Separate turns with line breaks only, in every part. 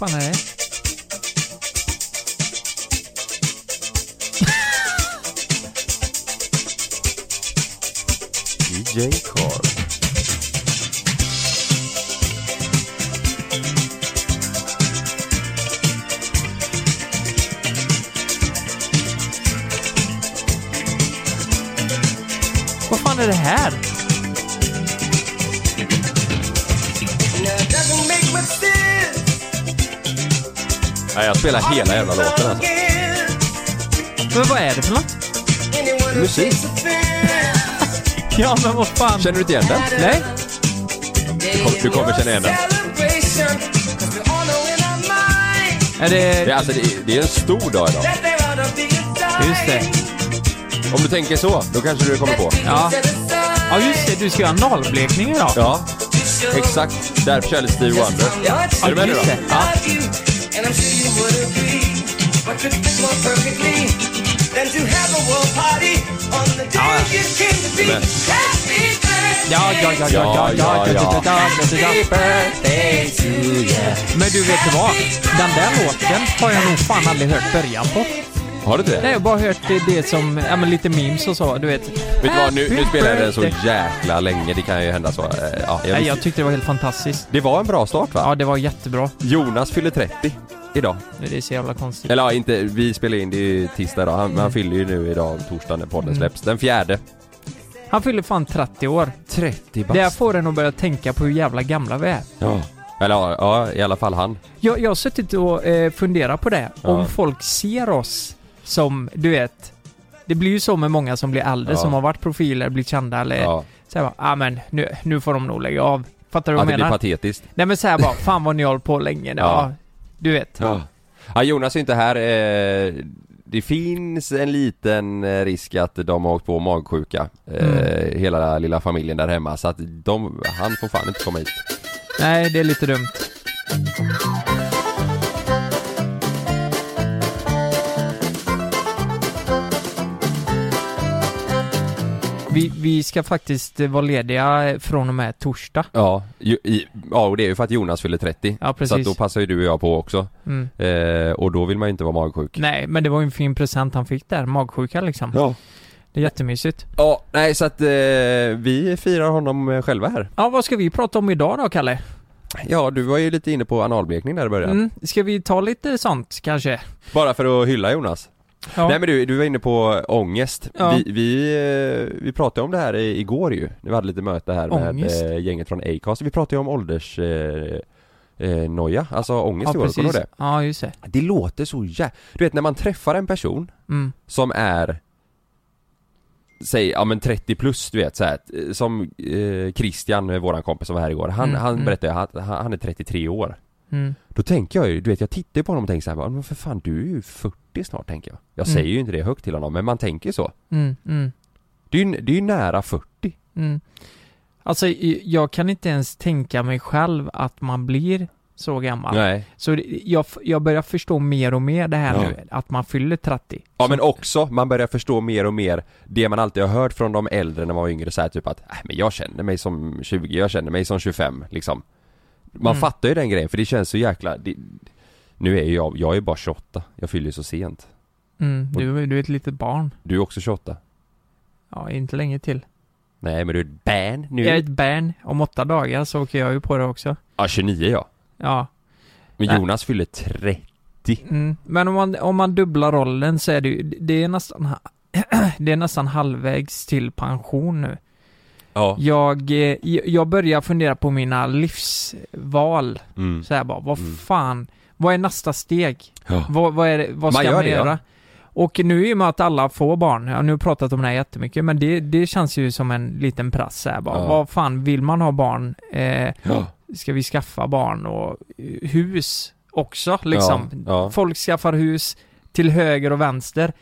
fan är det?
DJ Carl.
Vad fan är det här?
Nej, jag spelar hela jävla låten alltså.
Men vad är det för något?
Musik.
Ja men vad fan?
Känner du inte igen den?
Nej?
Du kommer, du kommer känna igen den.
Är det...
Det är, alltså, det, är, det är en stor dag idag.
Just det.
Om du tänker så, då kanske du kommer på.
Ja. Ja just det, du ska göra analblekning idag.
Ja, exakt. Därför kör jag lite Stevie Wonder. Är du med nu
would
it
be? What
could
fit more perfectly than to have a world party on the day ja, you came to be? Happy birthday! Ja, ja, ja, ja, ja, ja, ja, Happy birthday to you. Men du, vet du vad? Den där låten har jag nog fan aldrig hört början på.
Har du inte det?
Nej, jag har bara hört det som, ja men lite memes och så, du vet.
Vet du vad, nu, nu spelar jag den så jäkla länge, det kan ju hända så. Eh, ja, jag,
Nej, jag tyckte det var helt fantastiskt.
Det var en bra start va?
Ja, det var jättebra.
Jonas fyller 30 idag.
Det är så jävla konstigt.
Eller ja, inte, vi spelar in det är ju tisdag idag. Han, men han fyller ju nu idag, torsdag när podden
Mm.
släpps. Den fjärde.
Han fyller fan 30 år.
30
Det här får en att börja tänka på hur jävla gamla vi är.
Ja. Eller ja, i alla fall han.
Jag, jag har suttit och eh, funderat på det.
Ja.
Om folk ser oss som, du vet, det blir ju så med många som blir äldre,
Ja.
som har varit profiler, blivit kända eller
Ja,
såhär bara, ah, men nu, nu får de nog lägga av. Fattar du
att
vad
det
jag
blir
menar?
patetiskt.
Nej men såhär bara, fan vad ni har hållit på länge. Ja.
Ja.
Du vet.
Ja. ja, Jonas är inte här. Eh, det finns en liten eh, risk att de har åkt på magsjuka. Eh,
Mm.
Hela lilla familjen där hemma. Så att de, han får fan inte komma hit.
Nej, det är lite dumt. Vi, vi ska faktiskt eh, vara lediga från och med torsdag.
Ja, ju, i, ja och det är ju för att Jonas fyller 30.
Ja,
Så att
precis.
då passar ju du och jag på också.
Mm.
Eh, och då vill man ju inte vara magsjuk.
Nej, men det var ju en fin present han fick där, magsjuka liksom.
Ja.
Det är jättemysigt.
Ja, nej så att eh, vi firar honom eh, själva här.
Ja, vad ska vi prata om idag då, Kalle?
Ja, du var ju lite inne på analblekning där i början.
Mm, ska vi ta lite sånt kanske?
Bara för att hylla Jonas.
Ja.
Nej men du, du var inne på ångest.
Ja.
Vi, vi, eh, vi pratade om det här igår ju. Vi hade lite möte här med
Ångest.
eh, gänget från Acast. Vi pratade ju om ålders eh, eh, noja, alltså ångest
ja,
igår, det?
Ja, just det.
Det låter så jä... Du vet när man träffar en person
Mm.
som är Säg, ja men 30 plus du vet så här, som eh, Christian, våran kompis som var här igår, han,
Mm,
han
mm.
berättade, han, han är 33 år
Mm.
Då tänker jag ju, du vet jag tittar på honom och tänker så här, men för fan du är ju 40 snart tänker jag Jag
Mm.
säger ju inte det högt till honom men man tänker så
Mm. Mm.
Det är ju, det är ju nära 40
Mm. Alltså, jag kan inte ens tänka mig själv att man blir så gammal.
Nej
Så jag, jag börjar förstå mer och mer det här
Ja.
nu, att man fyller 30.
Ja men också, man börjar förstå mer och mer det man alltid har hört från de äldre när man var yngre så här, typ att, äh, men jag känner mig som 20, jag känner mig som 25 liksom Man
Mm.
fattar ju den grejen för det känns så jäkla, det, Nu är jag, jag är bara 28, jag fyller ju så sent
Mm. Du, du är ett litet barn.
Du är också 28
Ja, inte länge till.
Nej men du är ett barn nu
Jag är ett barn. Om åtta dagar så åker jag ju på det också.
Ja 29 ja
Ja.
Men
Nej.
Jonas fyller 30
Mm. Men om man, om man dubblar rollen så är det ju, det är nästan, det är nästan halvvägs till pension nu.
Ja
Jag, eh, jag börjar fundera på mina livsval.
mm.
Så här bara, vad
Mm.
fan, vad är nästa steg?
ja.
Vad, vad, är vad ska
Man
man,
det, ja.
göra? Och nu i och med att alla får barn, jag har nu pratat om det här jättemycket, men det, det känns ju som en liten prass här bara.
Ja.
Vad fan, vill man ha barn? Eh,
Ja.
ska vi skaffa barn och eh, hus också liksom?
Ja, ja.
Folk skaffar hus till höger och vänster.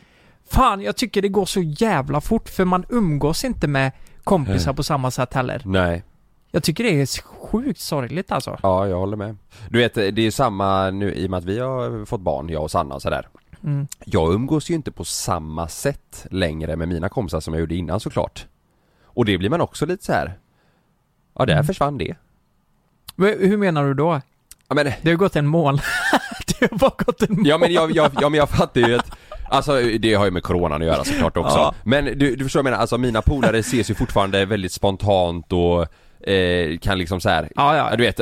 Fan, jag tycker det går så jävla fort för man umgås inte med kompisar på samma sätt heller.
Nej
Jag tycker det är sjukt sorgligt alltså.
Ja, jag håller med. Du vet, det är ju samma nu i och med att vi har fått barn, jag och Sanna och sådär.
Mm.
Jag umgås ju inte på samma sätt längre med mina kompisar som jag gjorde innan såklart. Och det blir man också lite så här. Ja, där
Mm.
försvann det.
Men Hur menar du då?
Ja men,
Det har gått en månad. Det har bara gått en
Ja men jag, jag, ja, men jag fattar ju att Alltså det har ju med coronan att göra såklart också.
Ja.
Men du, du förstår vad jag menar, alltså mina polare ses ju fortfarande väldigt spontant och eh, kan liksom så här,
Ja, ja.
du vet,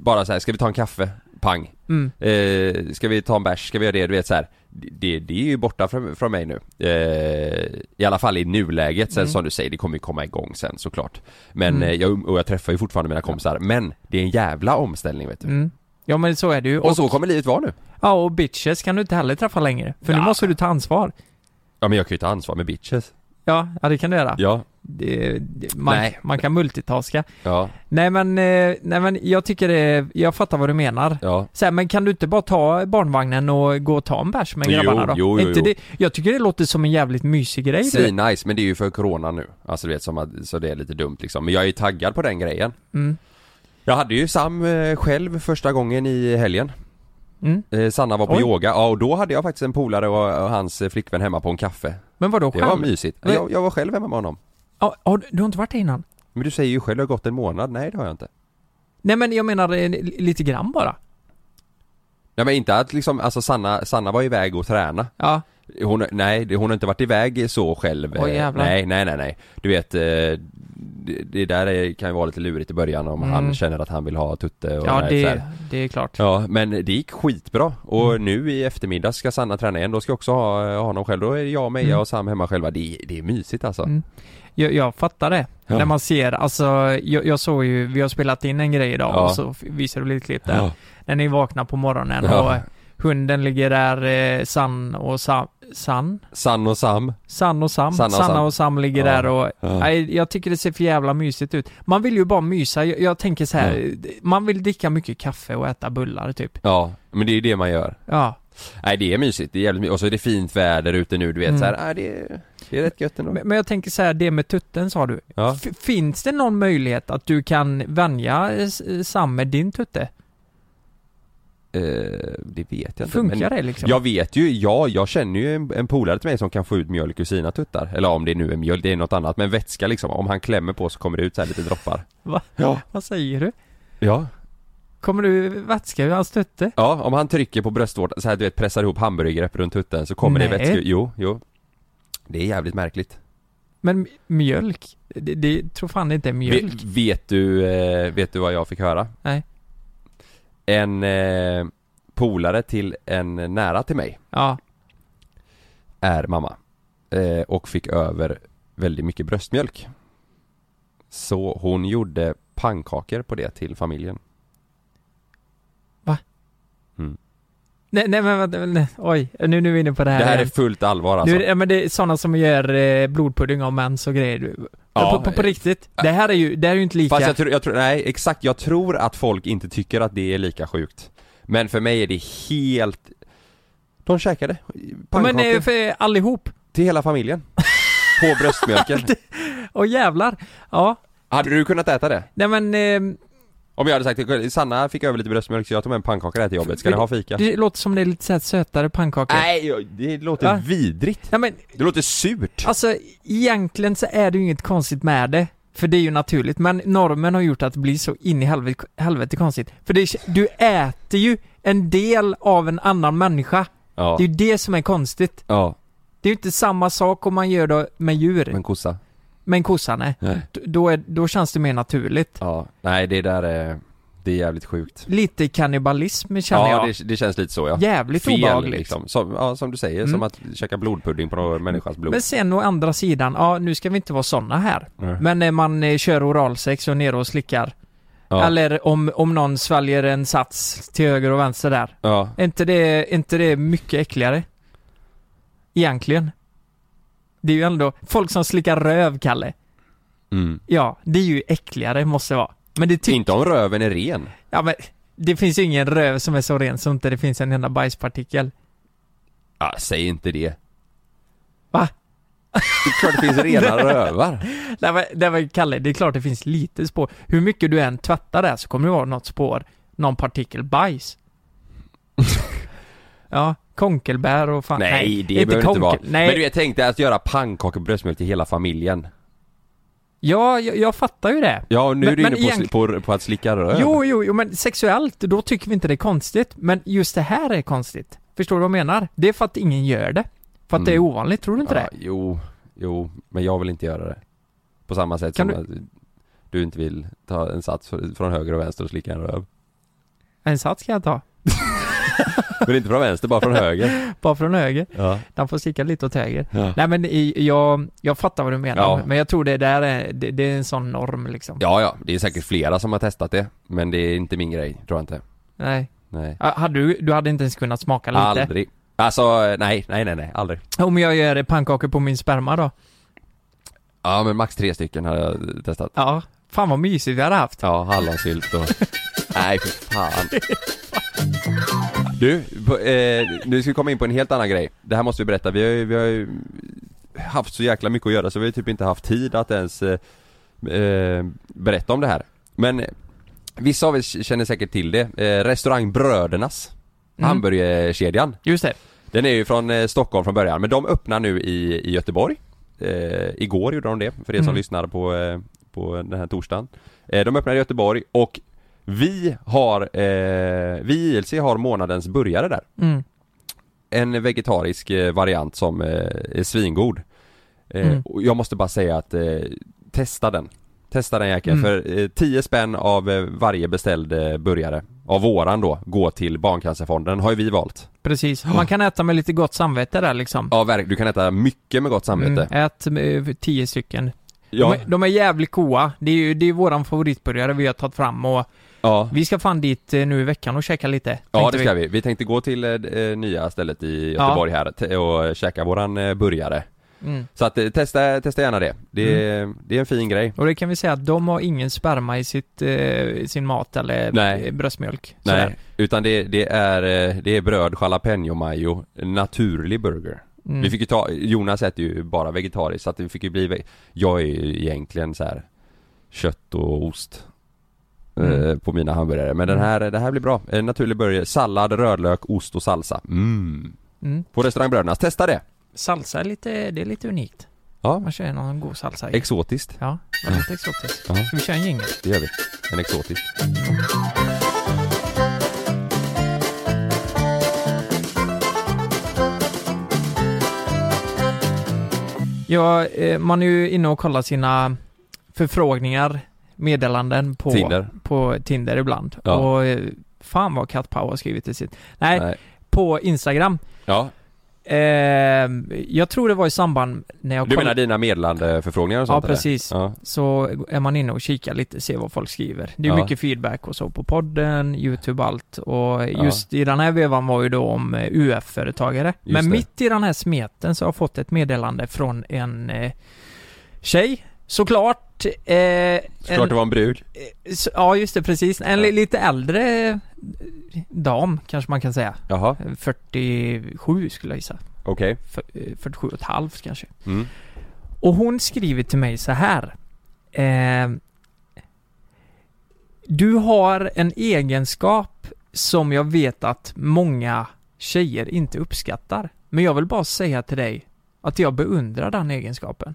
bara så här, ska vi ta en kaffe? Pang.
Mm.
Eh, ska vi ta en bärs? Ska vi göra det? Du vet så här. Det, det är ju borta från, från mig nu. Eh, I alla fall i nuläget. Sen
Mm.
som du säger, det kommer ju komma igång sen såklart. Men
Mm.
eh, jag, och jag träffar ju fortfarande mina kompisar. Men det är en jävla omställning vet du.
Mm. Ja men så är det ju.
Och så kommer livet vara nu.
Ja och bitches kan du inte heller träffa längre. För nu
Ja.
måste du ta ansvar.
Ja men jag kan ju ta ansvar med bitches.
Ja, ja det kan du göra.
Ja.
Det, det, man,
Nej.
man kan multitaska.
Ja.
Nej men, eh, nej men jag tycker det, jag fattar vad du menar.
Ja.
Så här, men kan du inte bara ta barnvagnen och gå och ta en bärs med grabbarna då?
jo, jo,
inte
jo.
Det, jag tycker det låter som en jävligt mysig grej.
Svin nice men det är ju för corona nu. Alltså du vet som att, så det är lite dumt liksom. Men jag är ju taggad på den grejen.
Mm.
Jag hade ju Sam eh, själv första gången i helgen.
Mm.
Eh, Sanna var på
Oj.
yoga, ja och då hade jag faktiskt en polare och, och hans flickvän hemma på en kaffe.
Men vadå
Det var
själv?
mysigt.
Men-
Jag, jag var själv hemma med honom.
Ja, har du, du har inte varit där innan?
Men du säger ju själv, det har gått en månad. Nej det har jag inte.
Nej men jag menar eh, lite grann bara.
Nej men inte att liksom, alltså Sanna, Sanna var iväg och träna.
Ja.
Hon, nej, hon har inte varit iväg så själv.
Oj,
eh,
jävlar.
nej, nej, nej, nej. Du vet, eh, det, där är, kan ju vara lite lurigt i början om
Mm.
han känner att han vill ha tutte och
Ja
nej,
det, det är klart.
Ja, men det gick skitbra. Och
Mm.
nu i eftermiddag ska Sanna träna igen. Då ska jag också ha, ha honom själv. Då är jag, Meja
Mm.
och Sam hemma själva. Det, det är mysigt alltså.
Mm. Jag, jag fattar det.
Ja.
När man ser, alltså jag, jag såg ju, vi har spelat in en grej idag
Ja.
och så visar du lite klipp där.
Ja.
När ni vaknar på morgonen och hunden ligger där, eh, San och Sam, San?
Sann och Sam.
San och Sam?
Sanna och
Sanna
Sam.
och Sam ligger
Ja.
där och
Ja.
Nej, jag tycker det ser för jävla mysigt ut. Man vill ju bara mysa. Jag, jag tänker så här, man vill dricka mycket kaffe och äta bullar typ.
Ja, men det är ju det man gör.
Ja.
Nej det är mysigt, det är jävligt mysigt. Och så är det fint väder ute nu, du vet
Mm.
så här, nej, det, är, det är rätt gött ändå.
Men, men jag tänker så här, det med tutten sa du.
Ja.
F- finns det någon möjlighet att du kan vänja eh, Sam med din tutte?
Eh, det vet jag inte.
Funkar det liksom?
Jag vet ju, ja, jag känner ju en, en polare till mig som kan få ut mjölk ur sina tuttar. Eller om det nu är mjölk, det är något annat. Men vätska liksom, om han klämmer på så kommer det ut så här lite droppar.
Va?
Ja.
Vad säger du?
Ja.
Kommer du vätska ur hans tutte?
Ja, om han trycker på bröstvårtan, så här du vet pressar ihop hamburgergrepp runt tutten så kommer det
Nej.
vätska, jo, jo. Det är jävligt märkligt.
Men mjölk? Det, det tror fan det inte är mjölk.
Vet, vet du, eh, vet du vad jag fick höra?
Nej.
En eh, polare till en nära till mig
Ja.
är mamma. Eh, och fick över väldigt mycket bröstmjölk. Så hon gjorde pannkakor på det till familjen.
Nej, nej men vänta, nej, oj. Nu, nu är vi inne på det här
Det här är fullt allvar alltså.
Nu, ja, men det är sådana som gör eh, blodpudding av mens och grejer.
Ja,
på, på, på
eh,
riktigt. Det här är ju, det här är ju inte lika...
Fast jag tror, jag tror, nej exakt, jag tror att folk inte tycker att det är lika sjukt. Men för mig är det helt... De käkade pannkakor
men eh, för allihop.
till hela familjen. På bröstmjölken.
Åh jävlar. Ja.
Hade du kunnat äta det?
Nej men, eh,
Om jag hade sagt Sanna fick över lite bröstmjölk så jag tog med en pannkaka här till jobbet, ska ni ha fika?
det låter som det är lite så här sötare pannkakor.
Nej, det låter
Va?
vidrigt.
Nej men,
Det låter surt.
alltså egentligen så är det ju inget konstigt med det. För det är ju naturligt, men normen har gjort att det blir så in i helvete, helvete konstigt. För det, är- du äter ju en del av en annan människa.
Ja.
Det är ju det som är konstigt.
Ja,
Det är ju inte samma sak om man gör det med djur.
men kossa.
Men kossa nej. Då, är, då känns det mer naturligt.
Ja, nej det där är, det är jävligt sjukt.
Lite kannibalism känner
Ja,
jag.
det, det känns lite så ja.
Jävligt
Fel
obehagligt.
liksom. Som, ja, som du säger,
Mm.
som att käka blodpudding på någon människas blod.
Men sen å andra sidan, ja nu ska vi inte vara såna här.
Nej.
Men när man eh, kör oralsex och ner och slickar.
ja.
Eller om, om någon sväljer en sats till höger och vänster där.
ja.
Är inte det, är inte det mycket äckligare? Egentligen. Det är ju ändå, folk som slickar röv, Kalle.
Mm.
Ja, det är ju äckligare måste vara. Men det tycker
Inte om röven är ren.
Ja men, det finns ju ingen röv som är så ren så inte det finns en enda bajspartikel.
Ja, säg inte det.
Va?
Det är klart det finns rena rövar.
Nej men, nej men Kalle, det är klart det finns lite spår. Hur mycket du än tvättar där så kommer det vara något spår, någon partikel bajs. ja, konkelbär och fan.
Nej, det behöver inte vara.
Nej,
Men du vet, tänk dig att göra pannkakor på bröstmjölk till hela familjen.
Ja, jag, jag fattar ju det.
Ja, och nu
Men-
är du inne på,
egent-
på, på att slicka röv.
Jo, jo, jo, men sexuellt, då tycker vi inte det är konstigt. Men just det här är konstigt. Förstår du vad jag menar? Det är för att ingen gör det. För att det är
Mm.
ovanligt, tror du inte
ja,
det?
Jo, jo, men jag vill inte göra det. På samma sätt
Kan
som att du inte vill ta en sats från höger och vänster och slicka en röv.
En sats ska jag ta.
Men inte från vänster, bara från höger.
Bara från höger.
Ja.
Den får sticka lite åt höger.
Ja.
Nej men i, jag, jag fattar vad du menar.
Ja.
Men jag tror det där är, det, det är en sån norm liksom.
ja, ja, det är säkert flera som har testat det. Men det är inte min grej, tror jag inte.
Nej.
Nej.
Ah, Hade du, du hade inte ens kunnat smaka lite?
Aldrig. Alltså, nej, nej, nej, nej, aldrig.
Om jag gör pannkakor på min sperma då?
Ja, men max tre stycken har jag testat.
Ja. Fan vad mysigt vi hade haft.
Ja, hallonsylt och... Nej, för fan. Du, på, eh, nu ska vi komma in på en helt annan grej. Det här måste vi berätta. Vi har ju, vi har ju haft så jäkla mycket att göra så vi har typ inte haft tid att ens eh, eh, berätta om det här. Men eh, vissa av er känner säkert till det. Eh, restaurang Brödernas.
Mm.
Hamburgerkedjan.
Just det.
Den är ju från eh, Stockholm från början, men de öppnar nu i, i Göteborg Igår gjorde de det, för er som
Mm.
lyssnar på, på den här torsdagen De öppnar i Göteborg och vi har, eh, vi i ILC har månadens burgare där
Mm.
En vegetarisk eh, variant som eh, är svingod eh,
Mm.
och Jag måste bara säga att, testa den Testa den jäkeln,
Mm.
för eh, 10 spänn av varje beställd eh, burgare Av våran då, går till Barncancerfonden, har ju vi valt
Precis. Man kan äta med lite gott samvete där liksom.
Ja verkligen, du kan äta mycket med gott samvete
Mm, ät eh, tio stycken.
Ja,
De, är, de är jävligt goa. Det är ju det är våran favoritburgare vi har tagit fram och
ja,
vi ska fan dit eh, nu i veckan och käka lite.
ja det ska vi. Vi tänkte gå till eh, eh, nya stället i Göteborg här te- och käka våran eh, burgare
Mm.
Så att testa, testa gärna det. Det är, det är en fin grej
Och det kan vi säga att de har ingen sperma i sitt, eh, sin mat eller
Nej.
bröstmjölk.
Nej,
Sådär.
utan det, det är, det är bröd, jalapeno mayo, naturlig burger
Mm.
Vi fick ju ta, Jonas äter ju bara vegetariskt så att det fick ju bli, jag är ju egentligen så här kött och ost
Mm.
på mina hamburgare men den här, det här blir bra. En naturlig burgare, sallad, rödlök, ost och salsa. Mm.
Mm.
På restaurang Brödernas, testa det!
Salsa är lite, det är lite unikt.
Ja,
Man kör någon god salsa i.
exotiskt.
Ja, lite exotiskt.
Ja.
Ska vi köra en jingel?
Det gör vi. En exotisk.
Ja, eh, man är ju inne och kollar sina förfrågningar, meddelanden på
Tinder.
på Tinder ibland.
Ja.
Och eh, fan vad Kat Pau har skrivit i sitt. Nej,
Nej.
på Instagram.
Ja,
Eh, jag tror det var i samband när jag
du
koll-
menar dina meddelandeförfrågningar och
Ja,
sånt eller?
precis.
Ja,
Så är man inne och kikar lite, ser vad folk skriver. Det är
Ja.
mycket feedback och så på podden, YouTube allt. Och
Ja.
just i den här vevan var ju då om eh, UF-företagare. Men
det.
mitt i den här smeten så har jag fått ett meddelande från en eh, tjej, såklart. Eh,
såklart
en,
det var en brud.
eh, så- Ja, just det, precis. En
Ja.
li- lite äldre eh, dam, kanske man kan säga.
Jaha,
47 skulle jag gissa.
okej.
Eh, 47 och ett halvt kanske.
Mm.
Och hon skriver till mig så här. Eh, du har en egenskap som jag vet att många tjejer inte uppskattar. Men jag vill bara säga till dig att jag beundrar den egenskapen.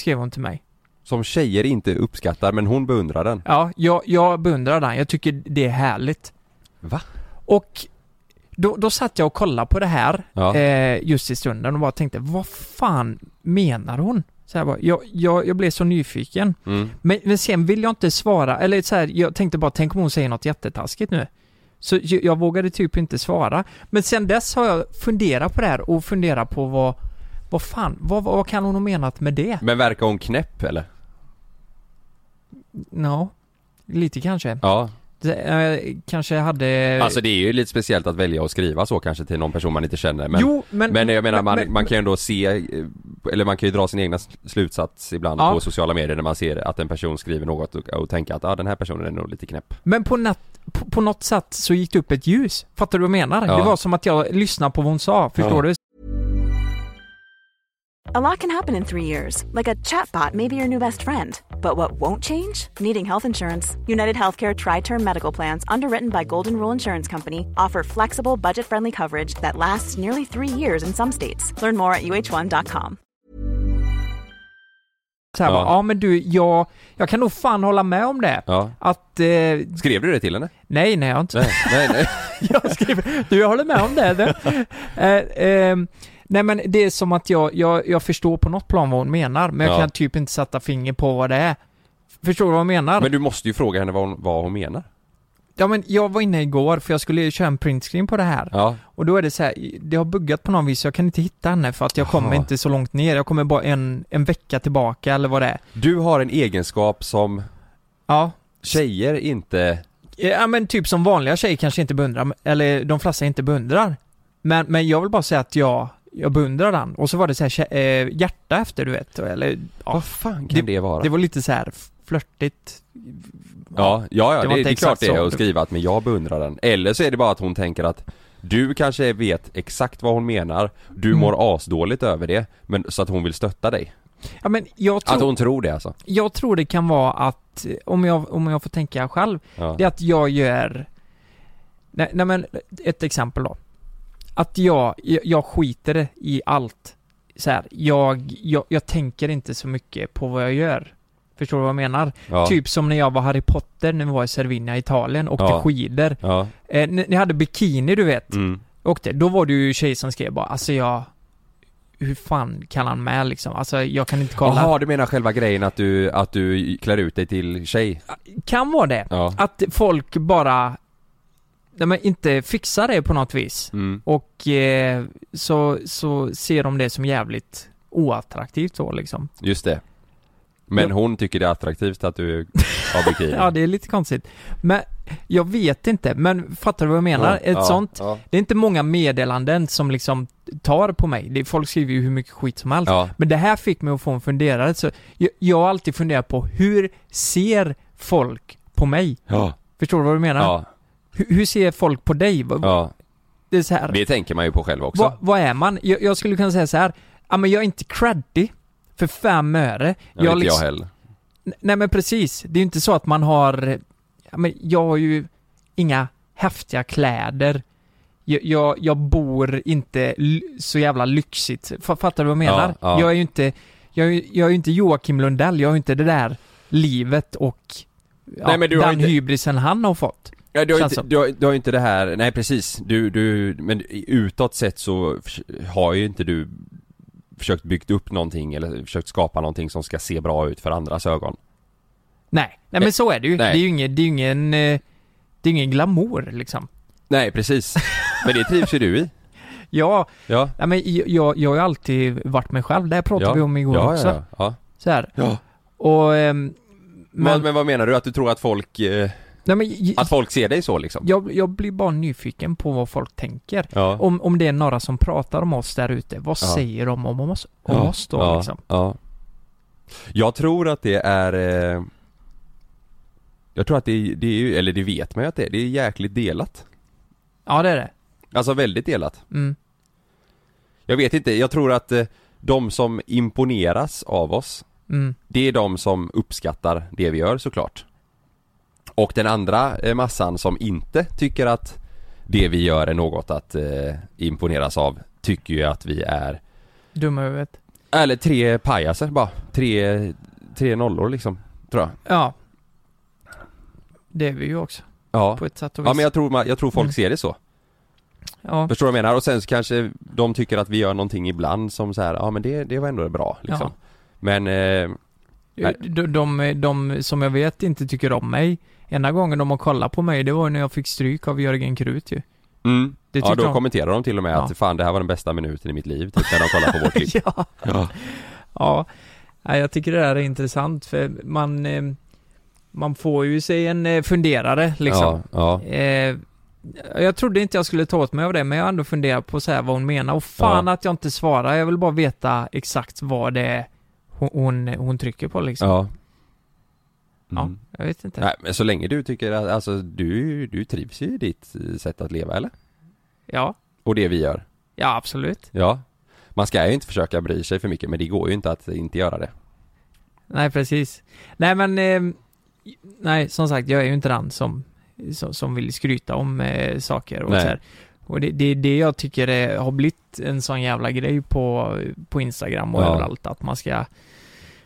Skrev hon till mig.
Som tjejer inte uppskattar men hon beundrar den.
Ja, jag, jag beundrar den. Jag tycker det är härligt.
Va?
Och då, då satt jag och kollade på det här
Ja.
eh, just i stunden och bara tänkte, vad fan menar hon? Så här bara, jag, jag, jag blev så nyfiken.
Mm.
Men, men sen vill jag inte svara, eller så här, jag tänkte bara, tänk om hon säger något jättetaskigt nu. Så jag, jag vågade typ inte svara. Men sen dess har jag funderat på det här och funderat på vad, vad fan, vad, vad kan hon ha menat med det?
Men verkar hon knäpp eller?
Ja, lite kanske.
Ja.
Det, eh, kanske hade...
Alltså det är ju lite speciellt att välja att skriva så kanske till någon person man inte känner men
jo, men...
Men jag menar man,
men-
man kan ju ändå se, eh, eller man kan ju dra sin egna slutsats ibland
Ja.
på sociala medier när man ser att en person skriver något och, och tänka att ah, den här personen är nog lite knäpp.
Men på, nat, på, på något sätt så gick det upp ett ljus. Fattar du vad jag menar?
Ja.
Det var som att jag lyssnade på vad hon sa, förstår
Ja.
du?
A lot can happen in three years, like a chatbot may be your new best friend. But what won't change? Needing health insurance. United Healthcare Tri Term Medical Plans, underwritten by Golden Rule Insurance Company, offer flexible, budget friendly coverage that lasts nearly three years in some states. Learn more at uh1.com.
Så här,
Ja.
ja. Men du, jag, jag kan nog fan hålla med om det.
Ja.
Att, eh,
Skrev du det till henne?
nej nej jag har inte
Nej, nej, nej.
jag skriver, du jag håller med om det. det. Eh, ehm, nej men det är som att jag, jag, jag förstår på något plan vad hon menar, men jag
Ja.
kan typ inte sätta finger på vad det är. Förstår du vad jag menar?
Men du måste ju fråga henne vad hon, vad hon menar.
Ja men jag var inne igår för jag skulle köra en printscreen på det här.
Ja.
Och då är det så här, det har buggat på något vis så jag kan inte hitta henne för att jag kommer
Jaha.
inte så långt ner. Jag kommer bara en, en vecka tillbaka eller vad det är.
Du har en egenskap som
Ja.
tjejer inte...
Ja men typ som vanliga tjejer kanske inte beundrar, eller de flesta inte beundrar. Men, men jag vill bara säga att jag, jag beundrar den. Och så var det så här eh, hjärta efter du vet, eller ja,
Vad fan kan det, vara?
det var lite så här flörtigt.
Ja, ja, ja
Det
det, det, är klart det är att skriva att men jag beundrar den. Eller så är det bara att hon tänker att du kanske vet exakt vad hon menar, du
Mm.
mår asdåligt över det, men så att hon vill stötta dig.
Ja men jag tror,
Att hon tror det alltså.
jag tror det kan vara att, om jag, om jag får tänka själv,
Ja.
det är att jag gör Nej, nej men, ett exempel då. Att jag, jag, skiter i allt. Så här, jag, jag, jag tänker inte så mycket på vad jag gör. Förstår du vad jag menar?
Ja.
Typ som när jag var Harry Potter när vi var i Cervinia, Italien, åkte
Ja.
skidor.
Ja.
Eh, ni, ni hade bikini du vet,
Mm.
åkte. Då var det ju tjej som skrev bara, alltså jag... Hur fan kan han med liksom? Alltså jag kan inte kolla.
Jaha, du menar själva grejen att du, att du klär ut dig till tjej?
Kan vara det.
Ja.
Att folk bara... Nej men inte fixar det på något vis.
Mm.
Och eh, så, så ser de det som jävligt oattraktivt så liksom.
Just det. Men
Ja.
hon tycker det är attraktivt att du har bikini?
Ja, det är lite konstigt. Men jag vet inte, men fattar du vad jag menar? Ett
ja,
sånt,
Ja.
det är inte många meddelanden som liksom tar på mig. Det, folk skriver ju hur mycket skit som helst.
ja.
Men det här fick mig att få en funderare, så jag, jag har alltid funderat på hur ser folk på mig? Förstår du vad du menar? Hur, hur ser folk på dig?
Ja.
Det är så här.
Det tänker man ju på själv också.
Vad, vad är man? Jag, jag skulle kunna säga så här. Ja men jag är inte creddy för fem öre.
Ja, inte
liksom-
jag heller.
Nej men precis. Det är ju inte så att man har, ja, men jag har ju inga häftiga kläder. Jag, jag, jag bor inte så jävla lyxigt. Fattar du vad jag menar?
Ja, ja.
Jag är ju inte, jag, är jag är inte Joakim Lundell. Jag har ju inte det där livet och ja,
Nej, men du har
den
inte-
hybrisen han har fått.
Ja, du, har inte, du, har, du har inte det här, nej precis, du, du, men utåt sett så har ju inte du försökt byggt upp någonting eller försökt skapa någonting som ska se bra ut för andras ögon.
Nej, nej men så är det ju.
Nej.
Det är ju ingen, det är ingen, eh, det är ingen glamour liksom.
Nej precis, men det trivs ju du i.
Ja,
Ja.
nej, men jag, jag har ju alltid varit mig själv. Det här pratade
ja.
vi om igår
ja,
också.
Ja, ja.
Så här.
ja.
Och, ehm,
Men,
men,
men vad menar du? Att du tror att folk, eh,
nej, men
att folk ser dig så liksom?
jag, jag blir bara nyfiken på vad folk tänker.
Ja.
Om, om det är några som pratar om oss där ute, vad
Ja.
säger de om oss, om
ja.
oss då liksom?
Ja. Jag tror att det är eh, Jag tror att det, är- det är ju, eller det vet man ju att det är, det är jäkligt delat.
Ja, det är det.
Alltså väldigt delat.
Mm.
Jag vet inte, jag tror att eh, de som imponeras av oss
Mm.
Det är de som uppskattar det vi gör såklart Och den andra eh, massan som inte tycker att det vi gör är något att eh, imponeras av Tycker ju att vi är
Dumma huvudet.
Eller tre pajaser bara, tre, tre nollor liksom Tror jag
Ja. Det är vi ju också,
Ja,
på ett sätt och vis.
ja men jag tror, jag tror folk
Mm.
ser det så
Ja.
Förstår du vad jag menar? Och sen så kanske de tycker att vi gör någonting ibland som så här, ja men det, det var ändå bra liksom Men eh.
De, de, de som jag vet inte tycker om mig, ena gången de har kollat på mig, det var när jag fick stryk av Jörgen Krut ju.
mm,
Det
Ja då
de.
kommenterar de till och med
Ja.
att fan det här var den bästa minuten i mitt liv typ när de kollar på vårt klipp
ja.
Ja,
Ja, jag tycker det här är intressant för man, eh, man får ju sig en eh, funderare liksom.
ja, ja.
Eh, jag trodde inte jag skulle ta åt mig av det, men jag har ändå funderat på så här vad hon menar. Och fan att jag inte svarar. Jag vill bara veta exakt vad det är hon, hon, hon trycker på liksom.
ja.
Ja,
Mm.
jag vet inte.
Nej men så länge du tycker att, alltså du, du trivs ju i ditt eh, sätt att leva eller?
Ja,
Och det vi gör?
ja absolut.
Ja Man ska ju inte försöka bry sig för mycket men det går ju inte att inte göra det
Nej, precis. Nej, men... Eh, nej, som sagt, jag är ju inte den som, som, som vill skryta om eh, saker och
Nej.
så här. Och det, det är det jag tycker är, har blivit en sån jävla grej på, på Instagram och
Ja.
överallt, att man ska...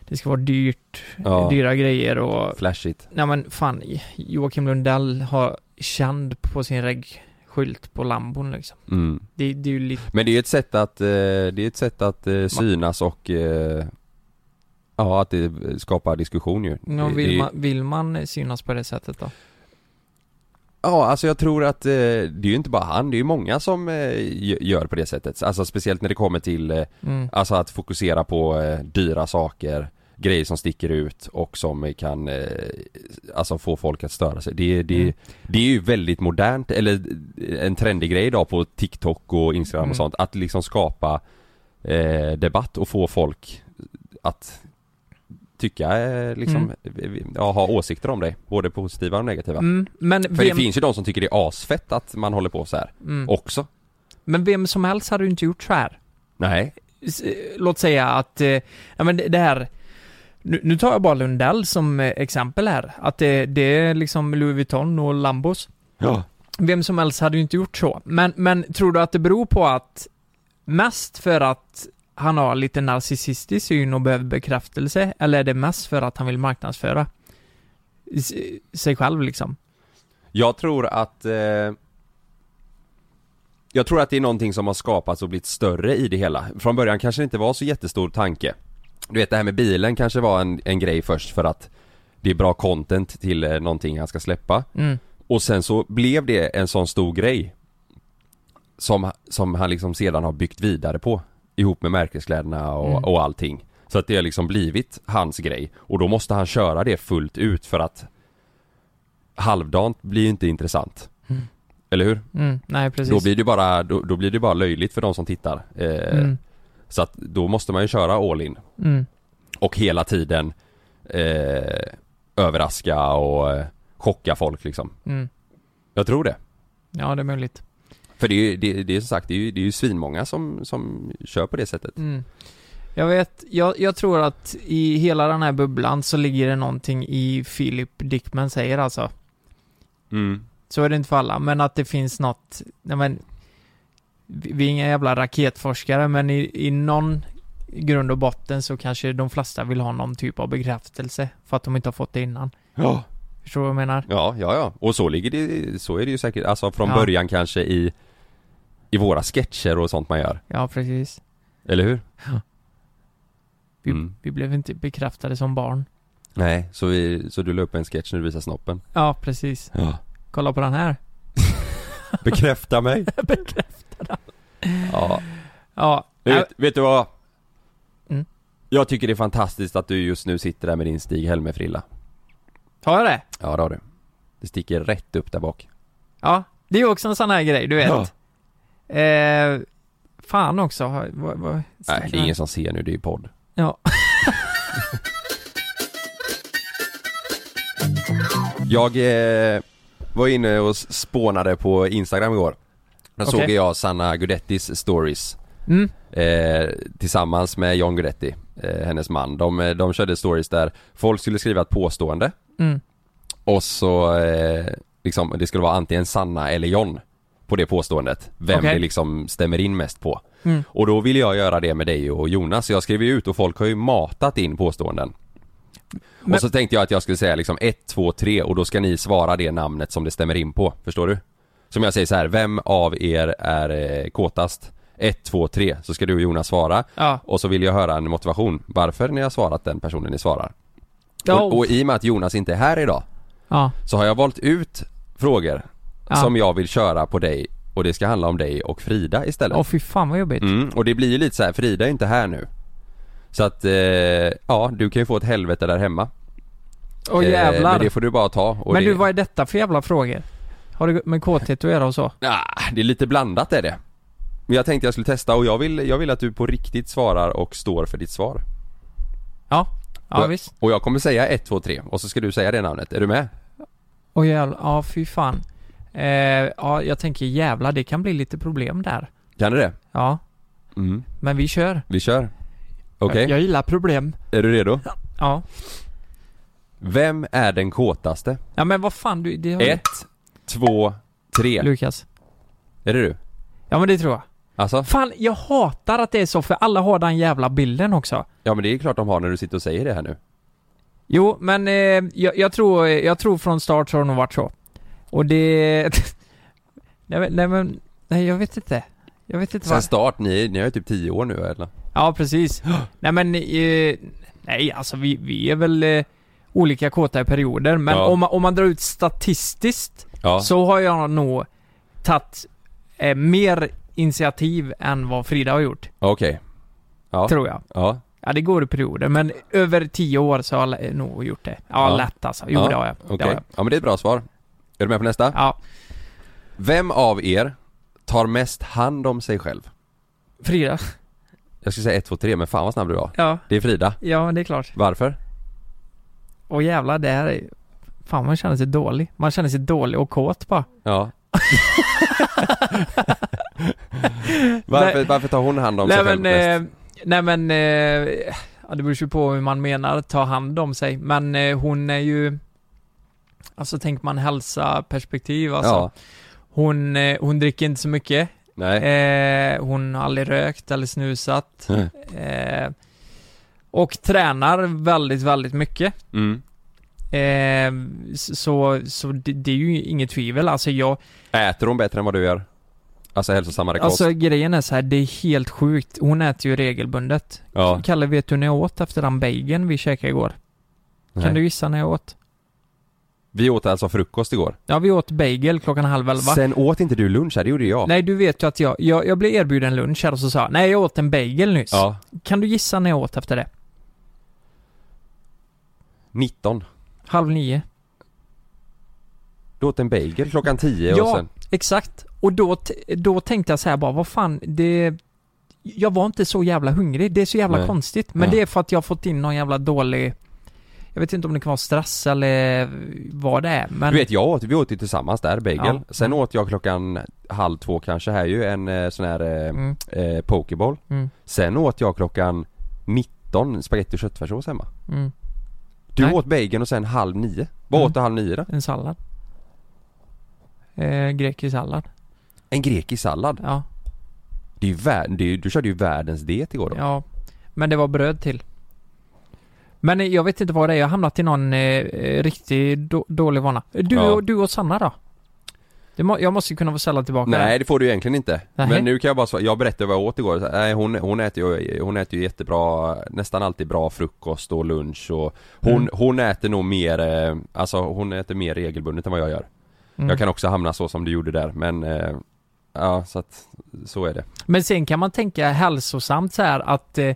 det ska vara dyrt,
Ja.
dyra grejer och
Flashigt.
Nej men fan, Joakim Lundell har känd på sin reggskylt på lambon liksom.
Mm.
Det, det är ju lite,
Men det är ju ett sätt att, eh, det är ett sätt att eh, synas och eh, Ja, att det skapar diskussion ju.
ja,
Det-
vill,
det-
man, vill man synas på det sättet då?
Ja, alltså jag tror att eh, det är ju inte bara han, det är ju många som eh, gö- gör på det sättet. Alltså speciellt när det kommer till, eh,
Mm.
alltså att fokusera på eh, dyra saker, grejer som sticker ut och som kan, eh, alltså få folk att störa sig. Det, det,
Mm.
det är ju väldigt modernt, eller en trendig grej idag på TikTok och Instagram
Mm.
och sånt, att liksom skapa eh, debatt och få folk att tycka, eh, liksom, ja, ha åsikter om dig, både positiva och negativa.
Mm, men,
För
vem,
det finns ju de som tycker det är asfett att man håller på så här
mm.
också.
men vem som helst hade ju inte gjort så här.
Nej.
S- Låt säga att, eh, ja men det här nu, nu tar jag bara Lundell som eh, exempel här. Att det, det är liksom Louis Vuitton och Lambos.
Ja.
Vem som helst hade ju inte gjort så. Men, men tror du att det beror på att mest för att han har lite narcissistisk syn och behöver bekräftelse? Eller är det mest för att han vill marknadsföra sig själv liksom?
Jag tror att eh, Jag tror att det är någonting som har skapats och blivit större i det hela. Från början kanske det inte var så jättestor tanke. Du vet det här med bilen kanske var en, en grej först för att det är bra content till eh, någonting han ska släppa.
Mm.
Och sen så blev det en sån stor grej Som, som han liksom sedan har byggt vidare på Ihop med märkeskläderna och,
Mm.
och allting Så att det har liksom blivit hans grej Och då måste han köra det fullt ut för att Halvdant blir ju inte intressant
Mm.
Eller hur?
Mm. Nej, precis.
Då blir det bara, då, då blir det bara löjligt för de som tittar eh,
Mm.
Så att då måste man ju köra all in
Mm.
Och hela tiden eh, Överraska och eh, chocka folk liksom
Mm.
Jag tror det
Ja, det är möjligt.
För det är ju, det, det är som sagt, det är ju, det är ju svinmånga som, som kör på det sättet.
Mm. Jag vet, jag, jag tror att i hela den här bubblan så ligger det någonting i Philip Dickman säger alltså.
Mm.
Så är det inte för alla, men att det finns något, nej men, vi är inga jävla raketforskare, men i, i någon grund och botten så kanske de flesta vill ha någon typ av bekräftelse för att de inte har fått det innan.
Ja.
Förstår du vad jag menar?
Ja, ja, ja. Och så ligger det, så är det ju säkert, alltså från
Ja.
början kanske i I våra sketcher och sånt man gör.
Ja, precis.
Eller hur?
Ja. Vi,
Mm.
vi blev inte bekräftade som barn.
Nej, så, vi, så du la upp en sketch när du visar snoppen?
Ja, precis.
Ja.
Kolla på den här.
Bekräfta mig!
Bekräftade.
Ja.
Ja.
Vet, vet du vad?
Mm.
Jag tycker det är fantastiskt att du just nu sitter där med din Stig Helmer-frilla.
Tar jag det?
Ja, det har du. Det sticker rätt upp där bak.
Ja, det är ju också en sån här grej, du vet.
Ja.
Eh, fan också, vad, vad,
Nej, det är ingen som ser nu, det är ju podd.
Ja.
Jag eh, var inne och spånade på Instagram igår. Då
Okej.
såg jag Sanna Gudettis stories
Mm.
eh, Tillsammans med John Guidetti, eh, hennes man. De, eh, de körde stories där folk skulle skriva ett påstående
Mm.
och så eh, liksom, det skulle vara antingen Sanna eller John på det påståendet. Vem
Okej.
det liksom stämmer in mest på.
Mm.
Och då ville jag göra det med dig och Jonas, så jag skrev ut och folk har ju matat in påståenden.
Men-
Och så tänkte jag att jag skulle säga liksom 1, 2, 3 och då ska ni svara det namnet som det stämmer in på, förstår du? Som jag säger så här, vem av er är eh, kåtast? 1, 2, 3, så ska du och Jonas svara
Ja.
och så vill jag höra en motivation varför ni har svarat den personen ni svarar.
Ja.
Och, och i och med att Jonas inte är här idag
Ja.
så har jag valt ut frågor
Ja.
som jag vill köra på dig och det ska handla om dig och Frida istället.
Åh fy fan vad jobbigt.
Mm, och det blir ju lite så här, Frida är inte här nu. Så att, eh, ja du kan ju få ett helvete där hemma.
Åh
Eh,
jävlar.
men det får du bara ta.
Men
det,
du, vad är detta för jävla frågor? Har det med kåthet att göra och så?
Ah, det är lite blandat är det. Men jag tänkte jag skulle testa och jag vill, jag vill att du på riktigt svarar och står för ditt svar.
Ja. Ja
Och-
visst.
Och jag kommer säga 1, 2, 3 och så ska du säga det namnet. Är du med?
Åh jävlar, ja fy fan. Eh, ja, jag tänker jävlar, det kan bli lite problem där.
Kan du det?
Ja,
Mm.
men vi kör.
Vi kör. Okej,
Jag, jag gillar problem.
är du redo?
Ja.
Vem är den kåtaste?
Ja men vad fan du, det har
1, 2, 3.
Lukas.
Är det du?
Ja men det tror jag.
Alltså?
Fan, jag hatar att det är så för alla har den jävla bilden också.
Ja men det är klart de har när du sitter och säger det här nu.
Jo, men eh, jag, jag, tror, jag tror från start så har det nog varit så. Och det... nej, nej men, nej jag vet inte. Jag vet inte
Sen
vad...
start, ni, ni har ju typ 10 år nu eller?
Ja, precis. nej men, eh, nej alltså vi, vi är väl eh, olika kåta i perioder. Men
Ja.
om, man, om man drar ut statistiskt
Ja.
så har jag nog tagit eh, mer initiativ än vad Frida har gjort,
Okej. Ja.
tror jag.
Ja.
Ja, det går i perioder, men över tio år så har jag nog gjort det. Ja,
Ja.
lätt alltså. Jo,
Ja,
det har jag.
Okej.
Det har jag.
Ja men det är ett bra svar. Är du med på nästa?
Ja.
Vem av er tar mest hand om sig själv?
Frida?
Jag skulle säga 1, 2, 3 men fan vad snabb du var.
Ja,
Det är Frida.
ja det är klart.
Varför?
Och jävlar, det här är... Fan, man känner sig dålig. Man känner sig dålig och kåt bara.
Ja. varför,
Nej.
varför tar hon hand om
nej
sig själv
men,
bäst?
eh, nej men, eh, ja det beror ju på hur man menar ta hand om sig. Men eh, hon är ju, alltså tänker man hälsa perspektiv alltså.
Ja.
Hon, eh, hon dricker inte så mycket. Eh, hon har aldrig rökt eller snusat. Eh, och tränar väldigt, väldigt mycket.
Mm.
Eh, så, så det, det är ju inget tvivel. Alltså jag,
Äter hon bättre än vad du gör? Alltså hälsosammare kost?
alltså grejen är så här, det är helt sjukt. Hon äter ju regelbundet.
ja.
Kalle, vet du när jag åt efter den bageln vi käkade igår?
Nej.
Kan du gissa när jag åt?
Vi åt alltså frukost igår.
Ja, vi åt bagel klockan halv elva.
Sen åt inte du lunch här, det gjorde jag.
Nej, du vet ju att jag, jag, jag blev erbjuden lunch här och så sa jag, nej jag åt en bagel nyss.
Ja.
Kan du gissa när jag åt efter det?
19.
Halv nio.
Du åt en bagel klockan 10 och
Ja,
sen...
exakt. Och då, då tänkte jag så här bara, vad fan, det... Jag var inte så jävla hungrig, det är så jävla
Nej.
konstigt. Men
Ja.
det är för att jag har fått in någon jävla dålig... Jag vet inte om det kan vara stress eller vad det är, men...
Du vet jag åt, vi åt ju tillsammans där, bagel.
Ja.
Sen åt jag klockan halv två kanske här ju en eh, sån här eh,
Mm,
eh, pokeball.
mm,
Sen åt jag klockan 19 spagetti och köttfärssås hemma.
mm.
Du
Nej.
åt bacon och sen halv nio. Vad
Mm.
åt du halv nio då?
En sallad. Eh, grekisk sallad.
En grekisk sallad.
Ja,
Det är ju vär- det är, du körde ju världens diet igår då.
ja. Men det var bröd till. Men eh, jag vet inte vad det är, jag har hamnat i någon eh, eh, riktigt då, dålig vana. Du,
Ja.
du och Sanna då? Må, jag måste ju kunna få ställa tillbaka
Nej det får du egentligen inte.
Nej.
Men nu kan jag bara svara, jag berättade vad jag åt igår. Nej, hon, hon, äter ju, hon äter ju jättebra, nästan alltid bra frukost och lunch och hon,
Mm.
hon äter nog mer, eh, alltså hon äter mer regelbundet än vad jag gör.
Mm.
Jag kan också hamna så som du gjorde där men eh, Ja så att, så är det.
Men sen kan man tänka hälsosamt så här att eh,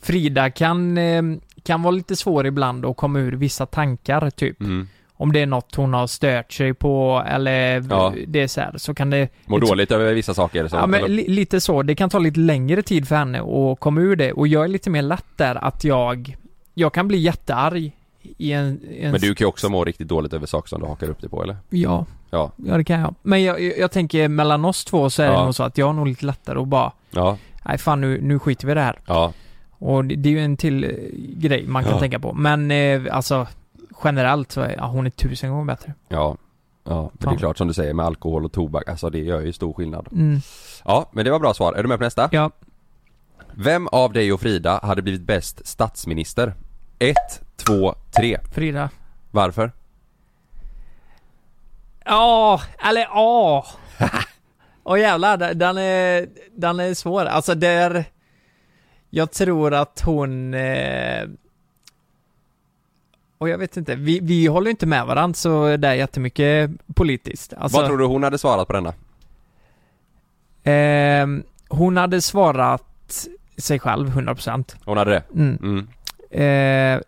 Frida kan, eh, kan vara lite svår ibland att komma ur vissa tankar typ.
Mm.
Om det är något hon har stört sig på eller
Ja.
det är så här, så kan det
Mår dåligt över vissa saker som,
Ja men
eller-
li- lite så, det kan ta lite längre tid för henne att komma ur det och jag är lite mer lätt där att jag Jag kan bli jättearg i en, i en
Men du kan ju också må riktigt dåligt över saker som du hakar upp dig på eller?
Ja,
Ja,
ja det kan jag. Men jag, jag, tänker mellan oss två så är det
Ja.
nog så att jag har nog lite lättare att bara
ja,
Nej fan nu, nu skiter vi i det här.
ja,
Och det, det är ju en till eh, grej man kan
Ja.
tänka på. Men eh, alltså generellt så är ja, hon är tusen gånger bättre.
ja Ja, det är klart som du säger med alkohol och tobak, alltså det gör ju stor skillnad
Mm.
Ja, men det var bra svar. Är du med på nästa?
Ja,
Vem av dig och Frida hade blivit bäst statsminister? 1, 2, 3
Frida.
Varför?
Ja, eller ja. Åh jävlar, den- den är, den är svår. Alltså där, jag tror att hon, eh, och jag vet inte, vi, vi håller inte med varandra så det är jättemycket politiskt. Alltså,
Vad tror du hon hade svarat på denna?
ehm, hon hade svarat sig själv 100%.
Hon hade det?
Mm.
Mm.
Eh,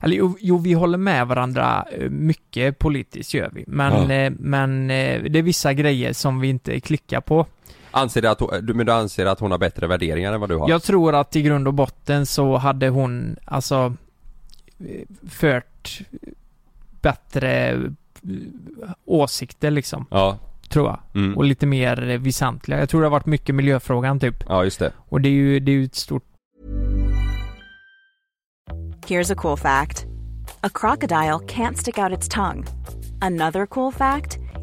eller jo, jo, vi håller med varandra eh, mycket politiskt gör vi. Men,
Ja.
eh, men eh, det är vissa grejer som vi inte klickar på.
Anser du att hon, du, men du anser att hon har bättre värderingar än vad du har?
Jag tror att i grund och botten så hade hon alltså eh, fört bättre eh, åsikter liksom,
Ja,
tror jag.
mm.
Och lite mer eh, väsentliga. Jag tror det har varit mycket miljöfrågan typ.
ja just det
Och det är ju, det är ju ett stort
Here's a cool fact a crocodile can't stick out its tongue. Another cool fact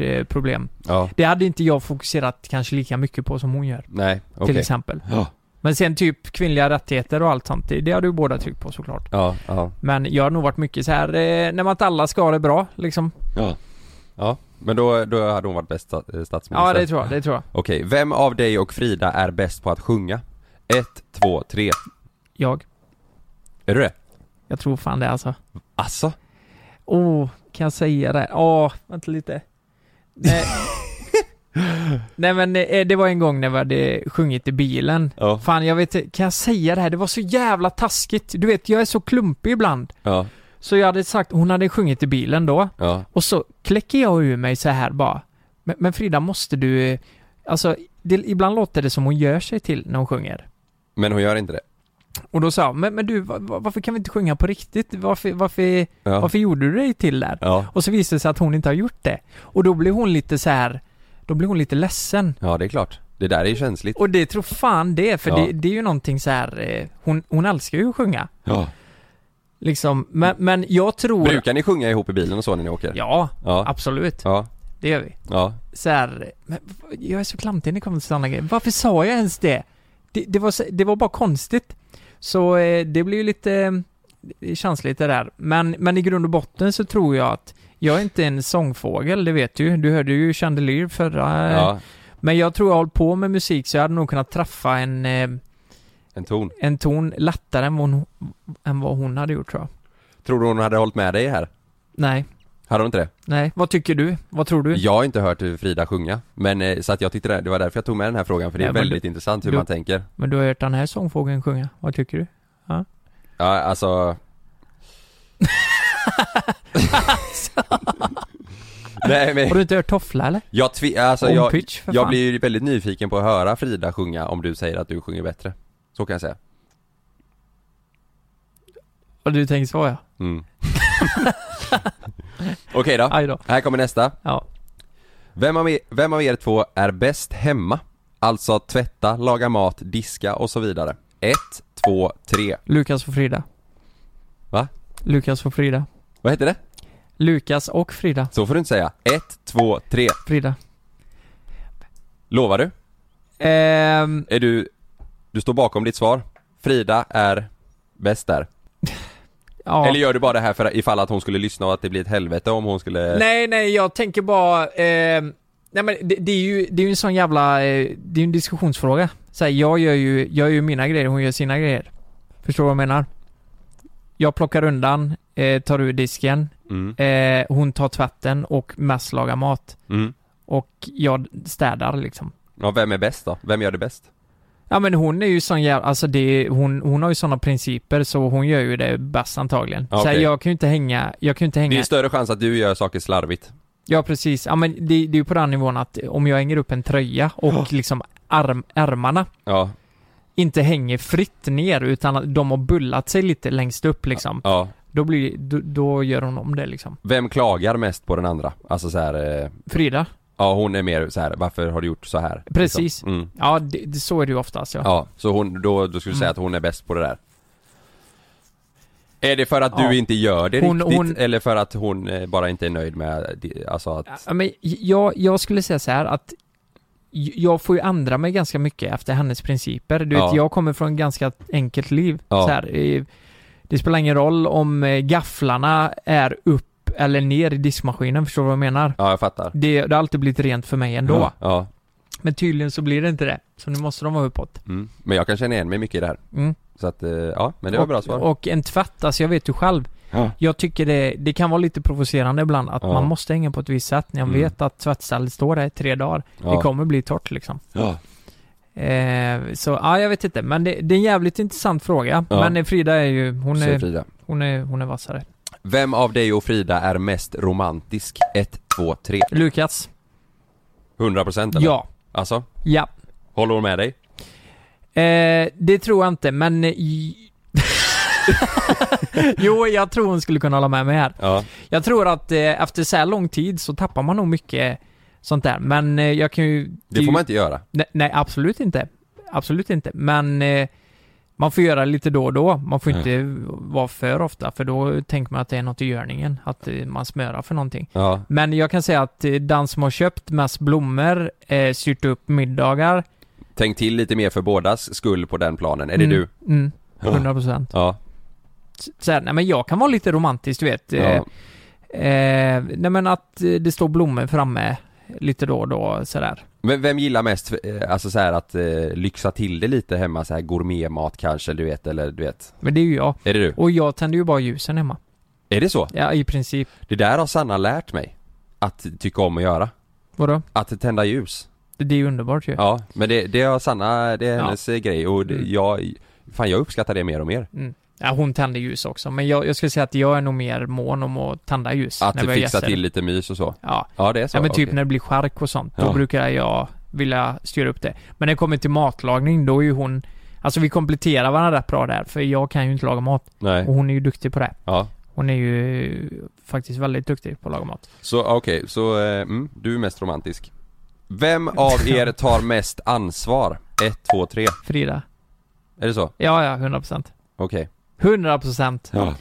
Eh, problem.
Ja,
Det hade inte jag fokuserat kanske lika mycket på som hon gör,
nej, okej.
till exempel.
Ja,
Men sen typ kvinnliga rättigheter och allt sånt, det, hade ju båda tryckt på såklart.
ja, ja,
Men jag har nog varit mycket så här, eh, när man inte alla ska ha det bra liksom.
ja. Ja, men då, då hade hon varit bäst eh, statsminister.
Ja, det tror jag, det tror jag.
Okej, vem av dig och Frida är bäst på att sjunga? Ett, två, tre.
Jag.
Är du det?
Jag tror fan det alltså.
Asså?
Åh, kan jag säga det? Åh, vänta lite. Nej. Nej men eh, det var en gång när vi hade sjungit i bilen.
Ja.
Fan jag vet kan jag säga det här? Det var så jävla taskigt. Du vet, jag är så klumpig ibland.
Ja,
Så jag hade sagt, hon hade sjungit i bilen då.
ja,
Och så kläcker jag ur mig så här bara. Men, men Frida, måste du... eh, Alltså, det, ibland låter det som hon gör sig till när hon sjunger.
men hon gör inte det?
Och då sa jag, men, men du, va- va- varför kan vi inte sjunga på riktigt? Varför, varför,
Ja.
varför gjorde du dig till där?
Ja,
Och så visade det sig att hon inte har gjort det. Och då blev hon lite så här. Då blev hon lite ledsen.
ja det är klart. Det där är ju känsligt.
Och det tror fan det, för
Ja.
det, det är ju någonting så här. Eh, hon, hon älskar ju att sjunga.
Ja.
Liksom, men, men jag tror...
Brukar ni sjunga ihop i bilen och så när ni åker?
Ja,
Ja,
absolut.
ja,
Det gör vi.
ja.
Så här, men jag är så klantig när det kommer till sådana grejer. Varför sa jag ens det? Det, det, var, det var bara konstigt. Så eh, det blir ju lite eh, känsligt det där. Men, men i grund och botten så tror jag att jag är inte en sångfågel, det vet du. Du hörde ju Chandelier förra. eh,
ja.
Men jag tror jag har hållit på med musik så jag hade nog kunnat träffa en, eh,
En ton.
en ton lättare än vad, hon, än vad hon hade gjort tror jag.
Tror du hon hade hållit med dig här?
Nej,
Hade hon inte det?
nej. Vad tycker du? Vad tror du?
Jag har inte hört Frida sjunga, men eh, så att jag tyckte det, det var därför jag tog med den här frågan för det är
Ja, men
väldigt intressant hur
du-
man tänker
Men du har hört den här sångfågeln sjunga. Vad tycker du?
Ja alltså Nej men
Har du inte hört Toffla eller?
jag tvi- alltså jag,
pitch för
jag blir ju väldigt nyfiken på att höra Frida sjunga om du säger att du sjunger bättre Så kan jag säga
Och du tänker så ja.
mm. Okej då,
Aj då.
här kommer nästa
Ja.
vem av, er, vem av er två är bäst hemma? Alltså tvätta, laga mat, diska och så vidare Ett, två, tre
Lukas och Frida.
Va?
Lukas och Frida.
Vad heter det?
Lukas och Frida.
Så får du inte säga. Ett, två, tre.
Frida.
Lovar du?
Ehm,
Är du, du står bakom ditt svar? Frida är bäst där?
ja.
Eller gör du bara det här för ifall att hon skulle lyssna och att det blir ett helvete om hon skulle...
Nej, nej, jag tänker bara... ehm, nej men det, det är ju, det är ju en sån jävla... Eh, det är ju en diskussionsfråga. Så här, jag gör ju, jag gör ju mina grejer, hon gör sina grejer. Förstår du vad jag menar? Jag plockar undan, eh, tar ur disken,
Mm,
eh, hon tar tvätten och mest lagar mat.
mm.
Och jag städar liksom.
Ja, vem är bäst då? Vem gör det bäst?
Ja men hon är ju sån jävla, alltså det, hon, hon har ju såna principer så hon gör ju det bäst antagligen.
Ja,
Så här, jag kan ju inte hänga, jag kan ju inte hänga
Det är större chans att du gör saker slarvigt.
Ja precis, ja men det, det är ju på den nivån att om jag hänger upp en tröja och
Ja.
liksom arm, ärmarna
Ja,
inte hänger fritt ner utan att de har bullat sig lite längst upp liksom.
ja.
Då blir då, då gör hon om det liksom.
Vem klagar mest på den andra? Alltså så här, eh,
Frida?
Ja hon är mer så här. varför har du gjort så här?
Precis.
Liksom. Mm.
Ja, det, det, så är det ju oftast ja.
Ja, så hon, då, då skulle du säga
Mm.
att hon är bäst på det där? Är det för att
Ja.
du inte gör det
Hon-
riktigt
hon-
eller för att hon eh, bara inte är nöjd med, alltså att...
Ja, men jag, jag skulle säga så här att jag får ju ändra mig ganska mycket efter hennes principer. Du
Ja.
vet, jag kommer från ett ganska enkelt liv.
Ja.
Så här, eh, det spelar ingen roll om eh, gafflarna är upp eller ner i diskmaskinen, förstår du vad jag menar?
Ja, jag fattar.
Det, det har alltid blivit rent för mig ändå.
Ja, ja.
Men tydligen så blir det inte det. Så nu måste de vara uppåt.
Mm. Men jag kan känna igen mig mycket i det här.
Mm.
Så att, eh, ja, men det var
och,
bra svar.
Och en tvätt, alltså jag vet ju själv.
Ja.
Jag tycker det, det kan vara lite provocerande ibland att
Ja.
man måste hänga på ett visst sätt när jag
Mm.
vet att tvättstället står där i tre dagar. Det
Ja.
kommer bli torrt liksom.
Ja.
Eh, så ja, jag vet inte. Men det, det är en jävligt intressant fråga.
Ja.
Men Frida är ju, hon är, hon är, hon är vassare.
Vem av dig och Frida är mest romantisk? 1, 2, 3.
Lukas?
100% eller?
Ja.
Alltså?
Ja.
Håller hon med dig?
Eh, det tror jag inte, men... eh, jo, jag tror hon skulle kunna hålla med mig här.
Ja.
Jag tror att eh, efter så här lång tid så tappar man nog mycket sånt där. Men eh, jag kan ju...
Det får man inte göra.
Nej, nej absolut inte. Absolut inte. Men eh, man får göra lite då och då. Man får inte vara för ofta för då tänker man att det är något i görningen. Att eh, man smörar för någonting.
Ja.
Men jag kan säga att eh, den som har köpt mest blommor, eh, styrt upp middagar.
Tänk till lite mer för bådas skull på den planen. Är det
mm,
du?
Mm,
Ja.
100 procent.
Ja.
Så här, nej men jag kan vara lite romantisk du vet. Eh,
ja.
eh, nej men att eh, det står blommor framme lite då och då sådär.
Men vem gillar mest, eh, alltså så här att eh, lyxa till det lite hemma så här gourmetmat kanske, du vet, eller du vet?
Men det är ju jag.
Är det du?
Och jag tänder ju bara ljusen hemma.
Är det så?
Ja, i princip.
Det där har Sanna lärt mig. Att tycka om att göra.
Vadå?
Att tända ljus.
Det det är ju underbart ju.
Ja, men det, det har Sanna, det är
Ja.
hennes eh, grej och det,
Mm.
jag, fan jag uppskattar det mer och mer.
Mm. Ja, hon tänder ljus också. Men jag, jag skulle säga att jag är nog mer mån om att tända ljus.
Att
när
du fixar till lite mys och så.
Ja.
Ja det är så?
ja, men typ
okej.
när det blir skärk och sånt. Då
Ja.
brukar jag vilja styra upp det. Men när det kommer till matlagning, då är ju hon... Alltså vi kompletterar varandra rätt bra där. För jag kan ju inte laga mat.
Nej,
Och hon är ju duktig på det.
ja.
Hon är ju faktiskt väldigt duktig på att laga mat.
Så okej, så eh, mm, du är mest romantisk. Vem av er tar mest ansvar? 1, 2, 3.
Frida?
Är det så?
Ja, ja, 100%.
Okej.
100%.
Ja.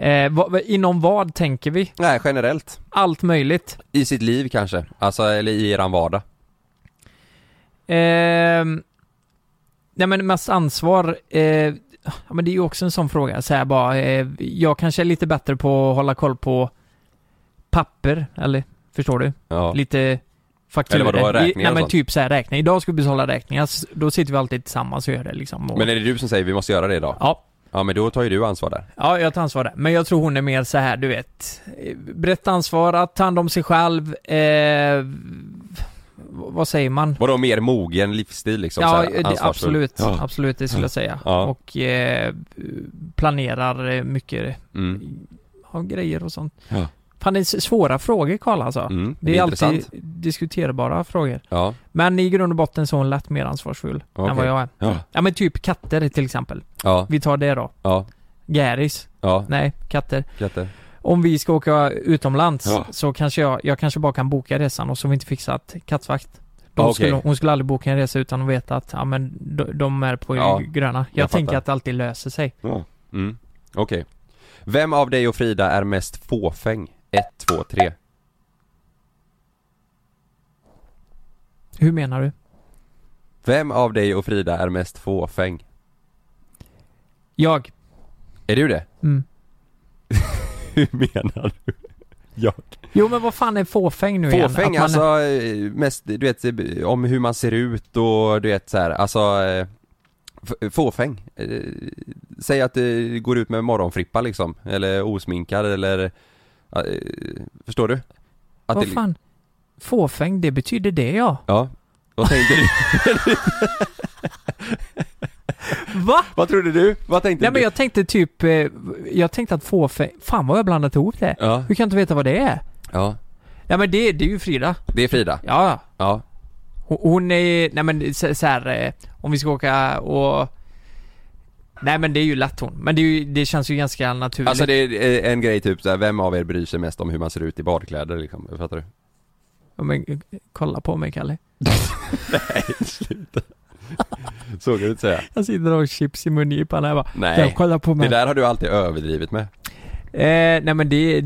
Eh, vad, inom vad tänker vi?
Nej, generellt.
Allt möjligt.
I sitt liv kanske? Alltså, eller i eran vardag?
Ehm, nej men mest ansvar, eh, ja men det är ju också en sån fråga, så här bara, eh, jag kanske är lite bättre på att hålla koll på papper, eller förstår du?
Ja.
Lite fakturor.
Eller vadå, räkningar
Nej
och
men
sånt?
typ så här räkningar. Idag ska vi betala räkningar, då sitter vi alltid tillsammans och gör det liksom. Och,
Men är det du som säger vi måste göra det idag?
Ja,
Ja men då tar ju du ansvar där.
ja, jag tar ansvar där. Men jag tror hon är mer så här, du vet, brett ansvar, att ta hand om sig själv, eh, vad säger man?
Vadå mer mogen livsstil liksom?
Ja,
här,
det, absolut.
Ja.
Absolut, det skulle jag säga.
Ja.
Och eh, planerar mycket
Mm.
av grejer och sånt.
Ja.
Fan, det är svåra frågor Karl alltså.
Mm.
Det är alltid
intressant.
diskuterbara frågor.
Ja.
Men i grund och botten så är hon lätt mer ansvarsfull än
Okej.
vad jag är.
Ja.
Ja men typ katter till exempel.
Ja.
Vi tar det då.
Ja.
Gäris.
Ja.
Nej, katter.
Katter.
Om vi ska åka utomlands
Ja.
så kanske jag, jag kanske bara kan boka resan och så har vi inte fixat kattvakt.
Ah, okej.
skulle, hon skulle aldrig boka en resa utan att veta att, ja men de, de är på
Ja,
gröna. Jag,
jag
tänker
fattar.
att det alltid löser sig.
Mm. Okej. Vem av dig och Frida är mest fåfäng? 1, 2, 3.
Hur menar du?
Vem av dig och Frida är mest fåfäng?
Jag.
Är du det?
Mm.
Hur menar du? Jag.
Jo men vad fan är fåfäng nu igen?
Fåfäng
man-
alltså, eh, mest, du vet, eh, om hur man ser ut och du vet så här, alltså eh, Fåfäng. Säg att du går ut med morgonfrippa liksom, eller osminkad eller Förstår du? Att
Vad
det-
fan? Fåfäng, det betyder det ja.
Ja, vad tänkte du?
Va?
vad trodde du? Vad tänkte
Nej men
du?
jag tänkte typ, eh, jag tänkte att fåfäng, fan vad jag blandat ihop det.
Ja,
Hur kan jag inte veta vad det är?
ja,
Ja men det, det är ju Frida.
det är Frida.
Ja, ja. Hon är, nej men så, så här, eh, om vi ska åka och Nej men det är ju lätt hon, men det, är ju, det känns ju ganska naturligt.
alltså det är en grej typ så här, vem av er bryr sig mest om hur man ser ut i badkläder liksom? Fattar du?
Ja, men, eh, kolla på mig Kalle.
Nej, sluta. Så kan du inte säga.
Jag sitter och har chips i mungipan här bara.
Nej.
Jag kollar på
Det
mig.
där har du alltid överdrivit med.
Eh, nej men det,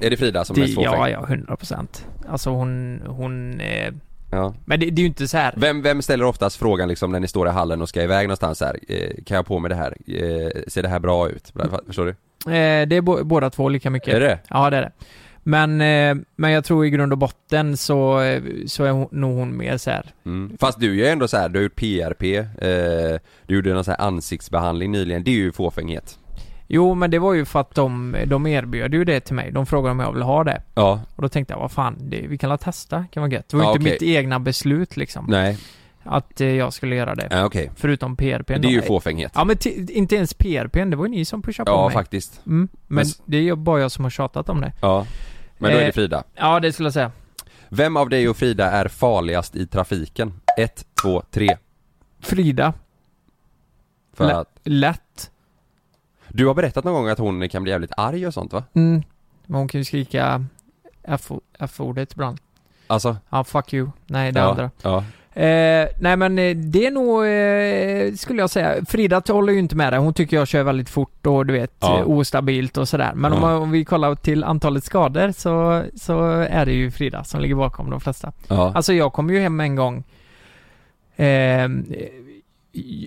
Är det Frida som
det
är mest fåfäng?
ja, ja, 100 procent. Alltså hon, hon, eh,
Ja.
men det, det är ju inte så här.
Vem, vem ställer oftast frågan liksom när ni står i hallen och ska iväg någonstans här? Eh, kan jag på mig det här? Eh, ser det här bra ut? Förstår du?
Eh, det är bo, båda två lika mycket.
Är det
Ja, det är det. Men, eh, men jag tror i grund och botten så, så är hon, nog hon mer så här.
mm. Fast du är ju ändå så här, du har gjort PRP, eh, du gjorde någon så här ansiktsbehandling nyligen, det är ju fåfänghet.
Jo, men det var ju för att de, de erbjöd ju det till mig. De frågade om jag ville ha det.
Ja,
Och då tänkte jag, vad fan, det, vi kan la testa, kan vara gött. Det var ju
Ja,
inte
okej.
mitt egna beslut liksom.
nej,
Att eh, jag skulle göra det.
ja, okej.
Förutom PRP.
Det är ju fåfänghet.
Ja men inte ens PRP, det var ju ni som pushade på
Ja,
mig.
faktiskt.
Mm, men
Men
det är ju bara jag som har tjatat om det.
Ja. Men då är det
Eh,
Frida.
Ja, det skulle jag säga.
Vem av dig och Frida är farligast i trafiken? Ett, två, tre.
Frida,
För
Lä-
att
lätt.
Du har berättat någon gång att hon kan bli jävligt arg och sånt va?
Mm. Men hon kan ju skrika F-ordet ibland.
Alltså?
Ja, fuck you. Nej, det
ja,
andra.
Ja.
Eh, nej men eh, det är nog, eh, skulle jag säga, Frida håller ju inte med det. Hon tycker jag kör väldigt fort och du vet,
Ja.
eh, ostabilt och sådär. Men om,
Ja.
man- om vi kollar till antalet skador så, så är det ju Frida som ligger bakom de flesta.
Ja.
Alltså jag kom ju hem en gång eh,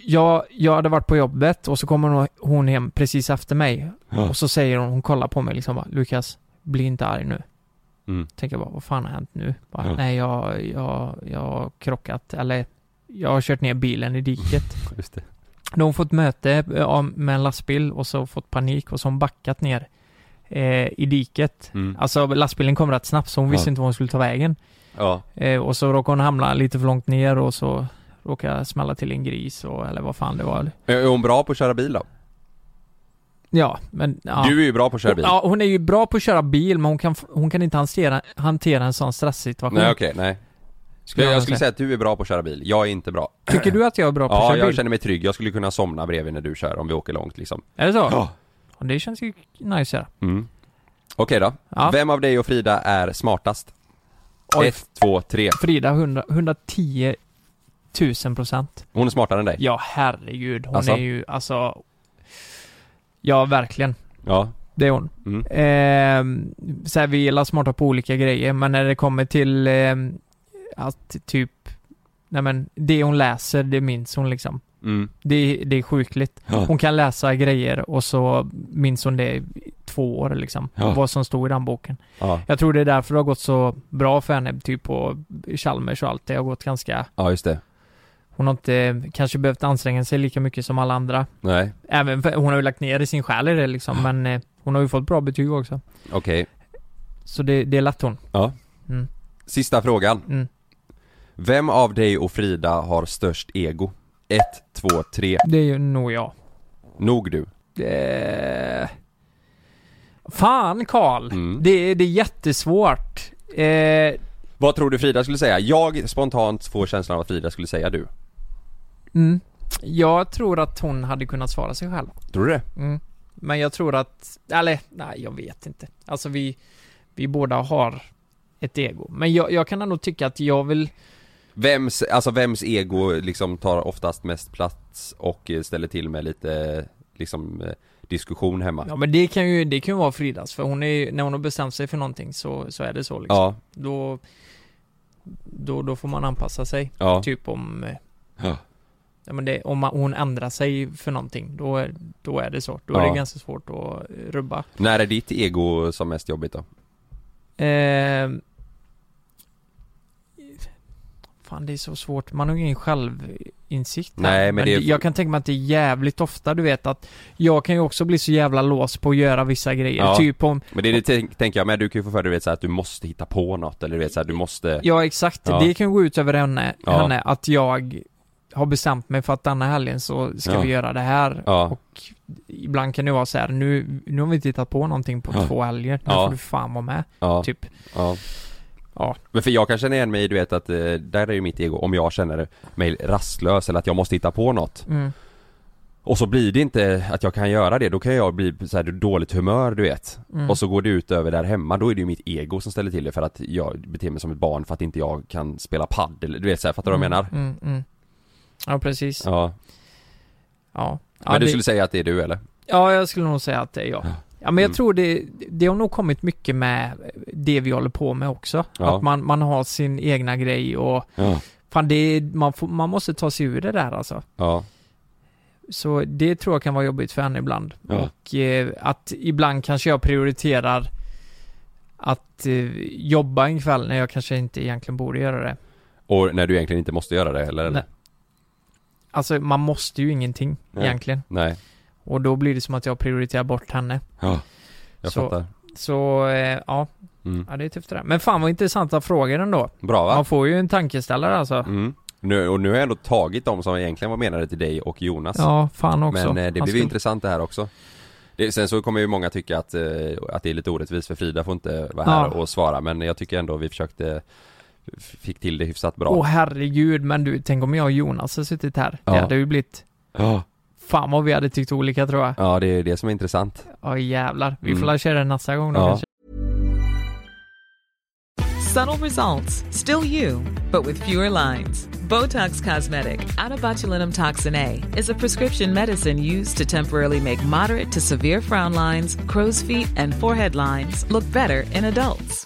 jag, jag hade varit på jobbet och så kommer hon- hem precis efter mig
Ja.
och så säger hon, hon kollar på mig liksom bara, Lukas, bli inte arg nu.
Mm.
Tänker bara, vad fan har hänt nu? Bara,
Ja.
Nej, jag, jag, jag har krockat, eller jag har kört ner bilen i diket.
Just det.
Då har fått möte ja, med en lastbil och så fått panik och så har hon backat ner eh, i diket.
Mm.
Alltså lastbilen kom rätt snabbt så hon visste
Ja.
inte var hon skulle ta vägen.
Ja.
Eh, och så råkade hon hamna lite för långt ner och så råkade jag smälla till en gris och, eller vad fan det var.
Är hon bra på att köra bil då?
Ja, men ja.
Du är ju bra på att köra bil.
Ja, hon är ju bra på att köra bil men hon kan, hon kan inte hantera, hantera en sån stresssituation.
Nej okej, nej.
skulle
jag,
jag
skulle
säga.
att du är bra på att köra bil, jag är inte bra.
Tycker du att jag är bra på att
Ja,
köra
jag
bil?
känner mig trygg, jag skulle kunna somna bredvid när du kör om vi åker långt liksom.
Är det så?
Ja.
Ja, Det känns ju nice göra.
Mm. Okej då.
Ja.
Vem av dig och Frida är smartast?
Oj.
Ett, två, tre.
Frida 100, 110 000 procent.
Hon är smartare än dig?
Ja, herregud. Hon
Alltså?
är ju, alltså... Ja, verkligen.
Ja.
Det är hon.
Mm.
Eh, så här, vi gillar smarta på olika grejer, men när det kommer till eh, att typ... Nej men, det hon läser, det minns hon liksom.
Mm.
Det, det är sjukligt.
Ja.
Hon kan läsa grejer och så minns hon det i två år liksom.
Ja.
Vad som stod i den boken.
Ja.
Jag tror det är därför det har gått så bra för henne, typ på Chalmers och allt. Det har gått ganska...
ja, just det.
Hon har inte kanske behövt anstränga sig lika mycket som alla andra.
Nej,
Även för, hon har ju lagt ner i sin själ i det liksom, men eh, hon har ju fått bra betyg också.
okej.
Så det, det är lätt hon.
Ja.
Mm.
Sista frågan.
Mm.
Vem av dig och Frida har störst ego? Ett, två, tre.
Det är ju nog jag.
Nog du.
Det... Fan Karl!
Mm.
Det, det är jättesvårt. Eh,
Vad tror du Frida skulle säga? Jag spontant får känslan av att Frida skulle säga du.
Mm. Jag tror att hon hade kunnat svara sig själv.
Tror du det?
Mm. Men jag tror att, eller nej jag vet inte. Alltså vi, vi båda har ett ego. Men jag, jag kan ändå tycka att jag vill,
Vems, alltså vems ego liksom tar oftast mest plats och ställer till med lite liksom diskussion hemma?
ja men det kan ju, det kan ju vara Fridas. För hon är ju- när hon har bestämt sig för någonting så, så är det så liksom.
Ja,
Då, då, då får man anpassa sig.
ja,
Typ om, eh,
ja.
Ja men det, om man, hon ändrar sig för någonting, då, är- då är det så. Då är
Ja.
det ganska svårt att eh, rubba.
När är ditt ego som mest jobbigt då?
Eh, fan det är så svårt, man har ju ingen självinsikt här.
Nej, men det är-
Jag kan tänka mig att det är jävligt ofta, du vet att Jag kan ju också bli så jävla lås på att göra vissa grejer,
Ja.
typ om
Men det är det tänk- tänker jag med, du kan ju få för dig du vet så här, att du måste hitta på något eller du vet så här, du måste
Ja exakt,
Ja.
det kan ju gå ut över henne,
Ja.
henne att jag har bestämt mig för att denna helgen så ska
Ja.
vi göra det här
Ja.
och ibland kan det vara så här, nu, nu har vi tittat på någonting på
Ja.
två helger, nu får du fan vara med, typ.
ja. Men för jag kan känna igen mig du vet att, eh, där är ju mitt ego, om jag känner mig rastlös eller att jag måste hitta på något
Mm.
Och så blir det inte att jag kan göra det, då kan jag bli så här dåligt humör du vet
Mm.
Och så går det ut över där hemma, då är det ju mitt ego som ställer till det för att jag beter mig som ett barn för att inte jag kan spela paddel, du vet så här, fattar du vad jag menar?
Ja, precis. Ja.
Ja.
ja.
Men du
det-
skulle säga att det är du eller?
Ja, jag skulle nog säga att det är jag.
Ja.
Ja, men jag
Mm.
tror det, det har nog kommit mycket med det vi håller på med också.
Ja.
Att man, man har sin egna grej och
Ja.
fan det man, får, man måste ta sig ur det där alltså.
Ja.
Så det tror jag kan vara jobbigt för henne ibland.
Ja.
Och eh, att ibland kanske jag prioriterar att eh, jobba en kväll när jag kanske inte egentligen borde göra det.
Och när du egentligen inte måste göra det eller? eller?
Alltså man måste ju ingenting
Nej.
egentligen.
Nej.
Och då blir det som att jag prioriterar bort henne.
Ja. Jag
Så-
fattar.
Så eh, ja,
Mm.
ja det är tufft det där. Men fan vad intressanta frågor ändå.
Bra va?
Man får ju en tankeställare alltså.
Mm. Nu, och nu har jag ändå tagit de som egentligen var menade till dig och Jonas.
Ja, fan också.
Men eh, det ju
skulle-
intressant det här också. Det, sen så kommer ju många tycka att, eh, att det är lite orättvist för Frida får inte vara här
Ja.
och svara men jag tycker ändå vi försökte Fick till det hyfsat bra.
Åh herregud, men du, tänk om jag och Jonas har suttit här.
Ja.
Det hade ju blivit,
Ja.
fan vad vi hade tyckt olika tror jag.
Ja det är det som är intressant.
Ja jävlar, vi får
Mm.
köra nästa gång då
Ja.
kanske.
Subtle results, still you, but with fewer lines. Botox Cosmetic, out of botulinum toxin A, is a prescription medicine used to temporarily make moderate to severe frown lines, crow's feet, and forehead lines look better in adults.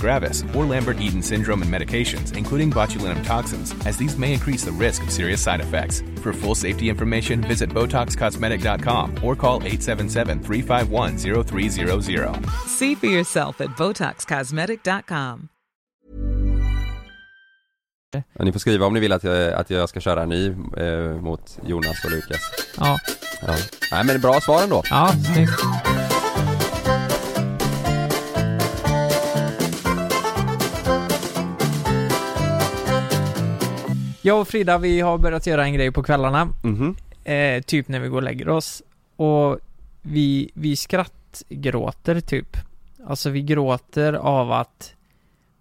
gravis, or Lambert-Eaton syndrome and medications, including botulinum toxins, as these may increase the risk of serious side effects. For full safety information, visit BotoxCosmetic.com or call 877-351-0300.
See for yourself at BotoxCosmetic.com.
Ja, ni får skriva om ni vill att jag, att jag ska köra en ny eh, mot Jonas och Lukas.
Ja,
Ja. Nej men bra svar ändå.
ja, snyggt. Jag och Frida, vi har börjat göra en grej på kvällarna.
Mhm.
Eh, typ när vi går och lägger oss. Och vi, vi skrattgråter typ. Alltså vi gråter av att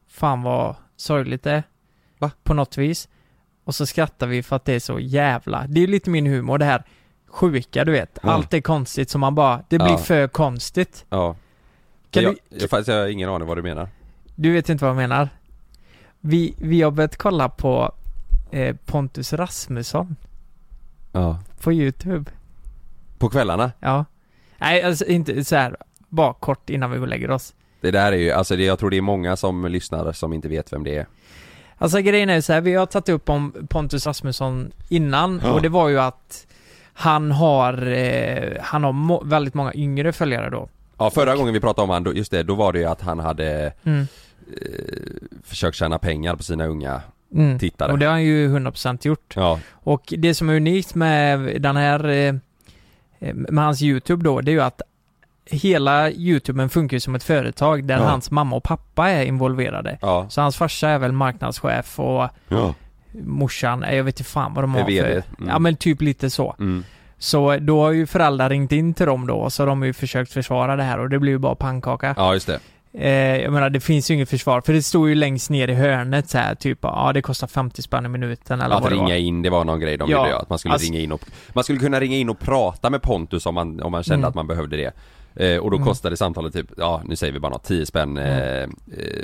fan vad sorgligt det är.
Va?
På något vis. Och så skrattar vi för att det är så jävla, det är lite min humor det här sjuka du vet.
Ja.
Allt är konstigt som man bara, det blir
Ja.
för konstigt.
Ja.
Kan
jag,
du,
jag, faktiskt, jag har ingen aning vad du menar.
du vet inte vad jag menar? Vi, vi har börjat kolla på eh, Pontus Rasmusson
Ja.
på YouTube.
På kvällarna?
Ja. Nej, alltså inte så här. bara kort innan vi går och lägger oss.
Det där är ju, alltså det, jag tror det är många som lyssnar som inte vet vem det är.
Alltså grejen är ju så här, vi har tagit upp om Pontus Rasmusson innan
Ja.
och det var ju att han har, eh, han har må- väldigt många yngre följare då.
Ja förra gången vi pratade om han, just det, då var det ju att han hade
Mm.
eh, försökt tjäna pengar på sina unga
Mm.
tittare.
Och det har han ju 100% gjort.
Ja,
Och det som är unikt med den här, eh, eh, med hans YouTube då, det är ju att hela YouTuben funkar ju som ett företag där
Ja.
hans mamma och pappa är involverade.
ja,
Så hans farsa är väl marknadschef och
ja.
morsan, eh, jag vet inte fan vad de har för...
Mm.
Ja men typ lite så.
Mm.
Så då har ju föräldrar ringt in till dem då, så de har ju försökt försvara det här och det blir ju bara pannkaka.
Ja just det.
Eh, jag menar det finns ju inget försvar, för det står ju längst ner i hörnet så här typ ja det kostar 50 spänn i minuten eller
Att
vad det
ringa
var.
in, det var någon grej de
Ja,
ville göra, att man skulle
alltså-
ringa in och Man skulle kunna ringa in och prata med Pontus om man, om man kände
Mm.
att man behövde det eh, Och då
Mm.
kostade samtalet typ, ja nu säger vi bara något, 10 spänn eh, eh,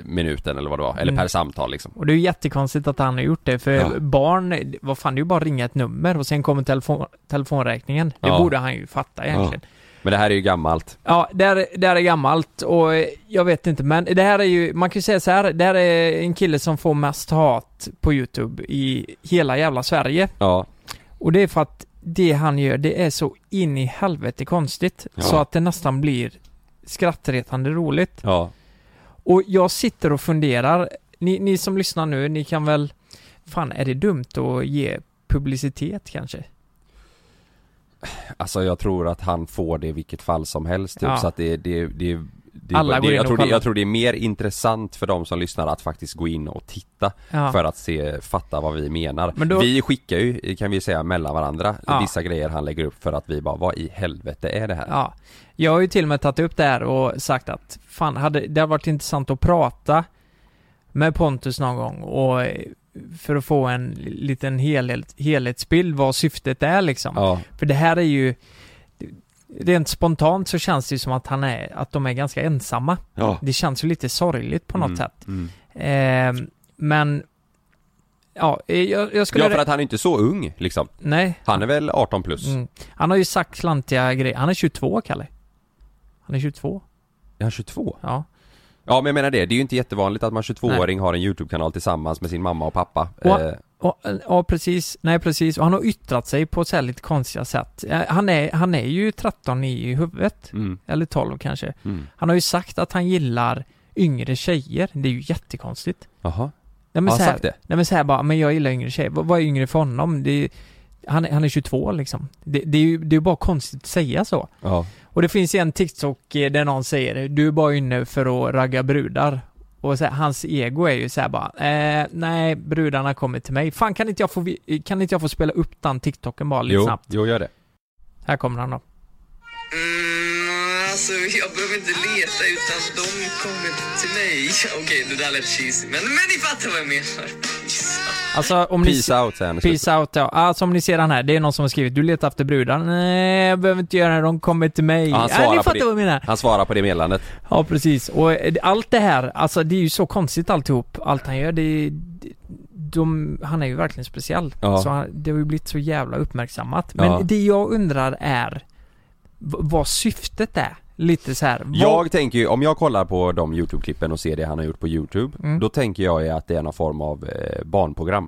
minuten eller vad det var, eller
Mm.
per samtal liksom
Och det är ju jättekonstigt att han har gjort det, för
Ja.
barn, vad fan det är ju bara att ringa ett nummer och sen kommer telefon, telefonräkningen. Det
Ja.
borde han ju fatta egentligen.
Men det här är ju gammalt
Ja, det här, det här är gammalt och jag vet inte men det här är ju, man kan ju säga så här, det här är en kille som får mest hat på YouTube i hela jävla Sverige.
Ja,
Och det är för att det han gör, det är så in i helvete konstigt.
Ja.
Så att det nästan blir skrattretande roligt.
ja,
Och jag sitter och funderar, ni, ni som lyssnar nu, ni kan väl, fan är det dumt att ge publicitet kanske?
Alltså jag tror att han får det i vilket fall som helst typ,
Ja.
så att det, det, det det,
Alla går in
jag, tror det, jag tror det är mer intressant för de som lyssnar att faktiskt gå in och titta
Ja.
För att se, fatta vad vi menar.
Men då-
Vi skickar ju, kan vi säga, mellan varandra
Ja.
vissa grejer han lägger upp för att vi bara, vad i helvete är det här?
Ja. Jag har ju till och med tagit upp det här och sagt att fan, hade, det hade varit intressant att prata med Pontus någon gång och för att få en liten helhet, helhetsbild vad syftet är liksom.
Ja,
För det här är ju Rent spontant så känns det ju som att han är, att de är ganska ensamma.
ja.
Det känns ju lite sorgligt på något
Mm,
sätt.
mm.
Eh, men Ja, eh, jag, jag skulle...
Ja för att han är inte så ung liksom.
Nej.
Han är väl 18 plus?
Mm. Han har ju sagt klantiga grejer. Han är 22, Kalle. Han är 22.
Är han 22?
Ja.
Ja men jag menar det, det är ju inte jättevanligt att man 22-åring har en YouTube-kanal tillsammans med sin mamma och pappa.
Och-
Eh,
Och, ja, precis. Nej, precis. Och han har yttrat sig på så lite konstiga sätt. Eh, Han är, han är ju 13 i huvudet.
mm,
Eller 12 kanske.
mm.
Han har ju sagt att han gillar yngre tjejer. Det är ju jättekonstigt.
Jaha.
Nej, men
Har han
här,
sagt det?
Nej men så här bara, men jag gillar yngre tjejer. Vad, vad är yngre för honom? Det är, han, är- han är 22 liksom. Det, det är ju det är bara konstigt att säga så.
Ja.
Och det finns ju en TikTok eh, där någon säger du är bara inne för att ragga brudar. Och så här, hans ego är ju så här bara, eh, nej brudarna kommer till mig. Fan kan inte jag få, kan inte jag få spela upp den TikToken bara lite
Jo,
snabbt?
jo gör det.
Här kommer han då.
Mm, alltså jag behöver inte leta utan de kommer till mig. Okej, det där lät cheesy, men, men ni fattar vad jag menar. Yes.
Alltså om ni...
Peace out säger han.
Peace out ja. Alltså om ni ser den här, det är någon som har skrivit du letar efter brudar. Nej jag behöver inte göra det, de kommer till mig.
Ja, han svarar
ni
på
fattar
det.
vad jag menar.
Han svarar på det meddelandet.
Ja precis, och eh, allt det här, alltså det är ju så konstigt alltihop. Allt han gör, det är, de, han är ju verkligen speciell.
Ja.
Så han, det har ju blivit så jävla uppmärksammat. Men
Ja.
det jag undrar är vad syftet är. Lite så här. vad-
Jag tänker ju, om jag kollar på de YouTube-klippen och ser det han har gjort på YouTube,
Mm.
då tänker jag ju att det är någon form av eh, barnprogram.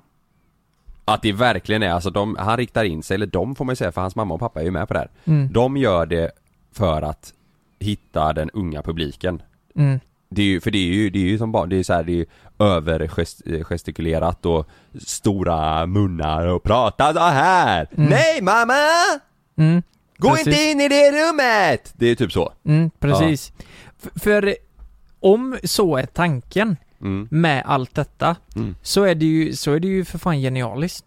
Att det verkligen är, alltså de, han riktar in sig, eller de får man ju säga för hans mamma och pappa är ju med på det här.
Mm,
De gör det för att hitta den unga publiken.
mm,
Det är ju, för det är ju, det är ju som barn, det är så här, det är ju övergestikulerat och stora munnar och prata så här.
Mm.
Nej mamma!
mm,
Gå
Precis.
inte in i det rummet! Det är typ så.
mm, precis. F- för om så är tanken
Mm.
med allt detta,
Mm.
så är det ju, så är det ju för fan genialiskt.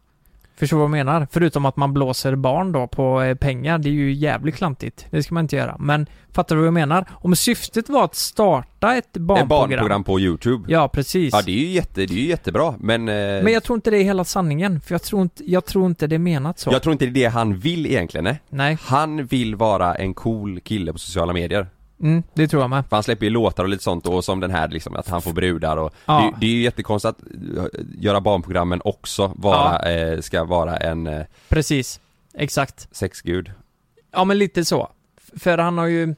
Förstår du vad jag menar? Förutom att man blåser barn då på eh, pengar, det är ju jävligt klantigt. Det ska man inte göra. Men fattar du vad jag menar? Om syftet var att starta ett barnprogram.
Ett barnprogram på YouTube.
Ja, precis.
Ja det är ju jätte, det är ju jättebra men, eh,
Men jag tror inte det är hela sanningen, för jag tror inte, jag tror inte det är menat så.
jag tror inte det är det han vill egentligen nej.
Nej,
Han vill vara en cool kille på sociala medier.
Mm, det tror jag med.
För han släpper ju låtar och lite sånt och som den här liksom att han får brudar och
Ja.
det, det är ju jättekonstigt att eh, göra barnprogrammen också vara, eh, ska vara en eh,
Precis. Exakt.
sexgud.
Ja men lite så. För han har ju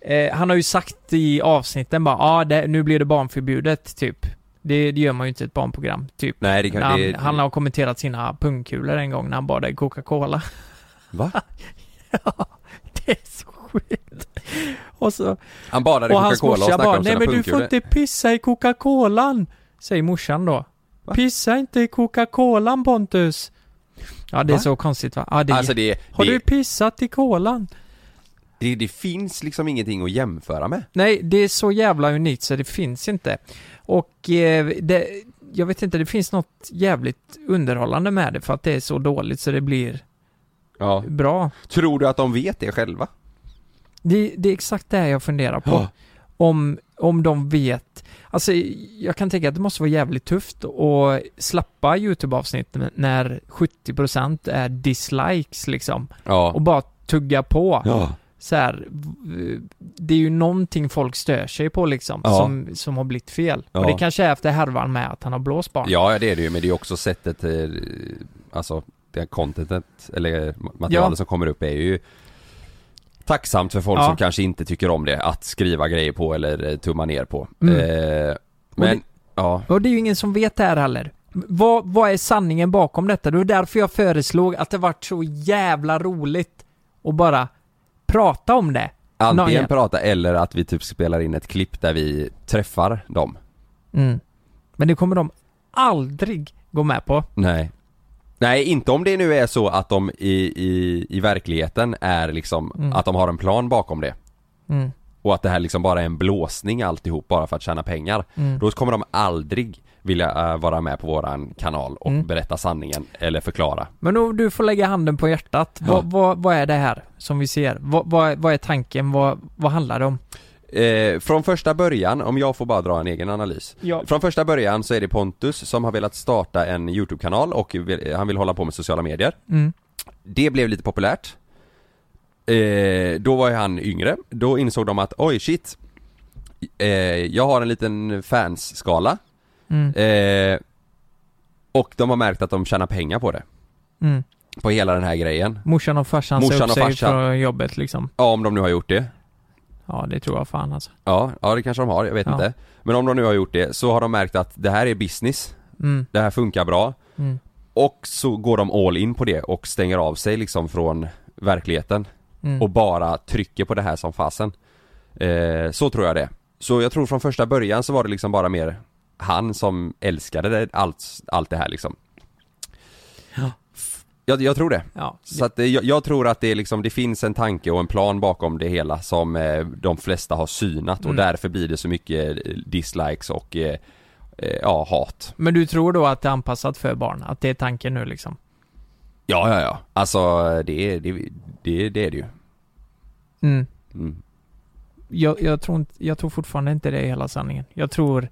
eh, Han har ju sagt i avsnitten bara ja ah, nu blir det barnförbjudet typ. Det, det gör man ju inte i ett barnprogram, typ.
Nej det kan,
han,
det,
han har kommenterat sina pungkulor en gång när han badade i Coca-Cola.
Va?
ja, det är så sjukt. Och så,
Han badade i
och
Coca-Cola och snackade
bara, nej men du får inte pissa i Coca-Colan. Säger morsan då.
Va?
Pissa inte i Coca-Colan Pontus. Ja det är
Va?
så konstigt va? Ja, det,
Alltså det,
har
det,
du pissat i kolan?
det, det finns liksom ingenting att jämföra med.
Nej, det är så jävla unikt så det finns inte. Och eh, det, jag vet inte, det finns något jävligt underhållande med det för att det är så dåligt så det blir
Ja.
bra.
Tror du att de vet det själva?
Det, det är exakt det här jag funderar på.
Ja.
Om, om de vet. Alltså, jag kan tänka att det måste vara jävligt tufft att slappa YouTube-avsnitt när 70% är dislikes liksom.
Ja.
Och bara tugga på.
Ja.
så här, det är ju någonting folk stör sig på liksom,
Ja.
som, som har blivit fel.
Ja.
Och det kanske är efter härvan med att han har blåst barn.
Ja, det är det ju, men det är också sättet, eh, alltså det här contentet, eller materialet som kommer upp är ju tacksamt för folk
Ja.
som kanske inte tycker om det, att skriva grejer på eller eh, tumma ner på.
Mm.
Eh, men,
det-
ja.
Och det är ju ingen som vet det här heller. Vad, vad är sanningen bakom detta? Det var därför jag föreslog att det vart så jävla roligt att bara prata om det.
Antingen prata eller att vi typ spelar in ett klipp där vi träffar dem.
Mm. Men det kommer de aldrig gå med på.
Nej. Nej, inte om det nu är så att de i, i, i verkligheten är liksom,
Mm.
att de har en plan bakom det.
Mm.
Och att det här liksom bara är en blåsning alltihop bara för att tjäna pengar.
Mm.
Då kommer de aldrig vilja eh, vara med på våran kanal och
Mm.
berätta sanningen eller förklara.
Men om du får lägga handen på hjärtat,
Ja.
vad, vad, vad är det här som vi ser? Vad, vad, är tanken? Vad handlar det om?
Eh, från första början, om jag får bara dra en egen analys.
Ja.
Från första början så är det Pontus som har velat starta en YouTube-kanal och vill, han vill hålla på med sociala medier.
Mm.
Det blev lite populärt. Eh, då var ju han yngre, då insåg de att oj shit eh, Jag har en liten fansskala
Mm.
eh, Och de har märkt att de tjänar pengar på det
Mm.
På hela den här grejen
Morsan och farsan sa
Morsan och farsan.
från jobbet liksom.
Ja om de nu har gjort det
Ja, det tror jag fan alltså.
Ja, ja det kanske de har, jag vet
Ja.
inte Men om de nu har gjort det så har de märkt att det här är business
Mm.
Det här funkar bra
Mm.
Och så går de all in på det och stänger av sig liksom från verkligheten
Mm.
och bara trycker på det här som fasen eh, Så tror jag det Så jag tror från första början så var det liksom bara mer han som älskade det, allt, allt det här liksom
Ja.
Jag, jag tror det.
Ja,
Så att jag, jag tror att det är liksom, det finns en tanke och en plan bakom det hela som eh, de flesta har synat och
Mm.
därför blir det så mycket eh, dislikes och eh, eh, ja, hat.
Men du tror då att det är anpassat för barn? Att det är tanken nu liksom?
Ja, ja, ja. Alltså det det, det, det, är det ju.
Mm.
Mm.
Jag, jag, tror inte, jag tror fortfarande inte det är hela sanningen. Jag tror...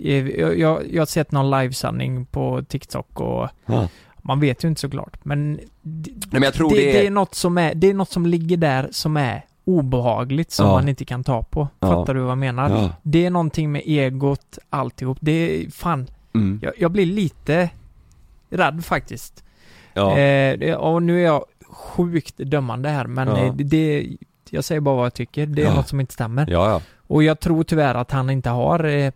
eh, Jag, jag, jag har sett någon livesanning på TikTok och
Ja.
Man vet ju inte såklart men... Det,
men jag tror
det,
det är-
det är något som är, det är något som ligger där som är obehagligt som
Ja.
man inte kan ta på.
Ja.
Fattar du vad jag menar?
Ja.
Det är någonting med egot, alltihop. Det är, fan,
Mm.
jag, jag blir lite rädd faktiskt.
Ja.
Eh, och nu är jag sjukt dömande här men eh, det, jag säger bara vad jag tycker. Det är något som inte stämmer. Och jag tror tyvärr att han inte har eh,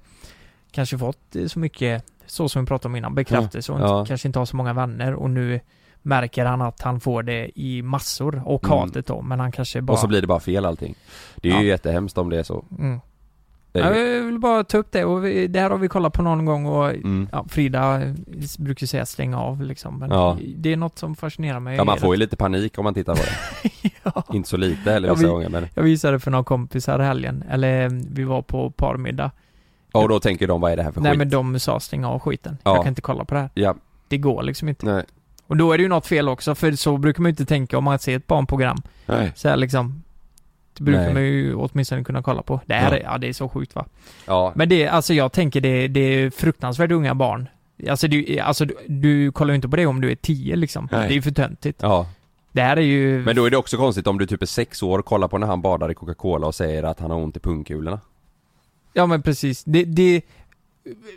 kanske fått eh, så mycket, så som vi pratade om innan, bekräftelse och
Ja.
kanske inte har så många vänner och nu märker han att han får det i massor och
Mm.
hatet då men han kanske bara...
Och så blir det bara fel allting. Det är
Ja.
ju jättehemskt om det är så.
mm.
Det är
Ja,
det.
jag vill bara ta upp det och vi, det här har vi kollat på någon gång och
Mm.
ja, Frida brukar säga stänga av liksom men
Ja.
det är något som fascinerar mig
Ja man får ju lite panik om man tittar på det.
ja.
Inte så lite heller vissa
vi-
gånger men
Jag visade för några kompisar i helgen, eller vi var på parmiddag
och då tänker de vad är det här för
Nej
skit?
men de sa stänga av skiten,
Ja.
jag kan inte kolla på det här
Ja,
Det går liksom inte
nej.
Och då är det ju något fel också, för så brukar man ju inte tänka om man ser ett barnprogram
Nej.
Så här liksom Det brukar
Nej.
man ju åtminstone kunna kolla på Det här
Ja.
är, ja det är så sjukt va
Ja,
Men det, alltså jag tänker det, det är fruktansvärt unga barn Alltså du, alltså du, du kollar ju inte på det om du är 10 liksom
Nej.
Det är ju för töntigt
ja.
Det här är ju
Men då är det också konstigt om du typ är sex år, kollar på när han badar i Coca-Cola och säger att han har ont i pungkulorna.
Ja men precis, det, det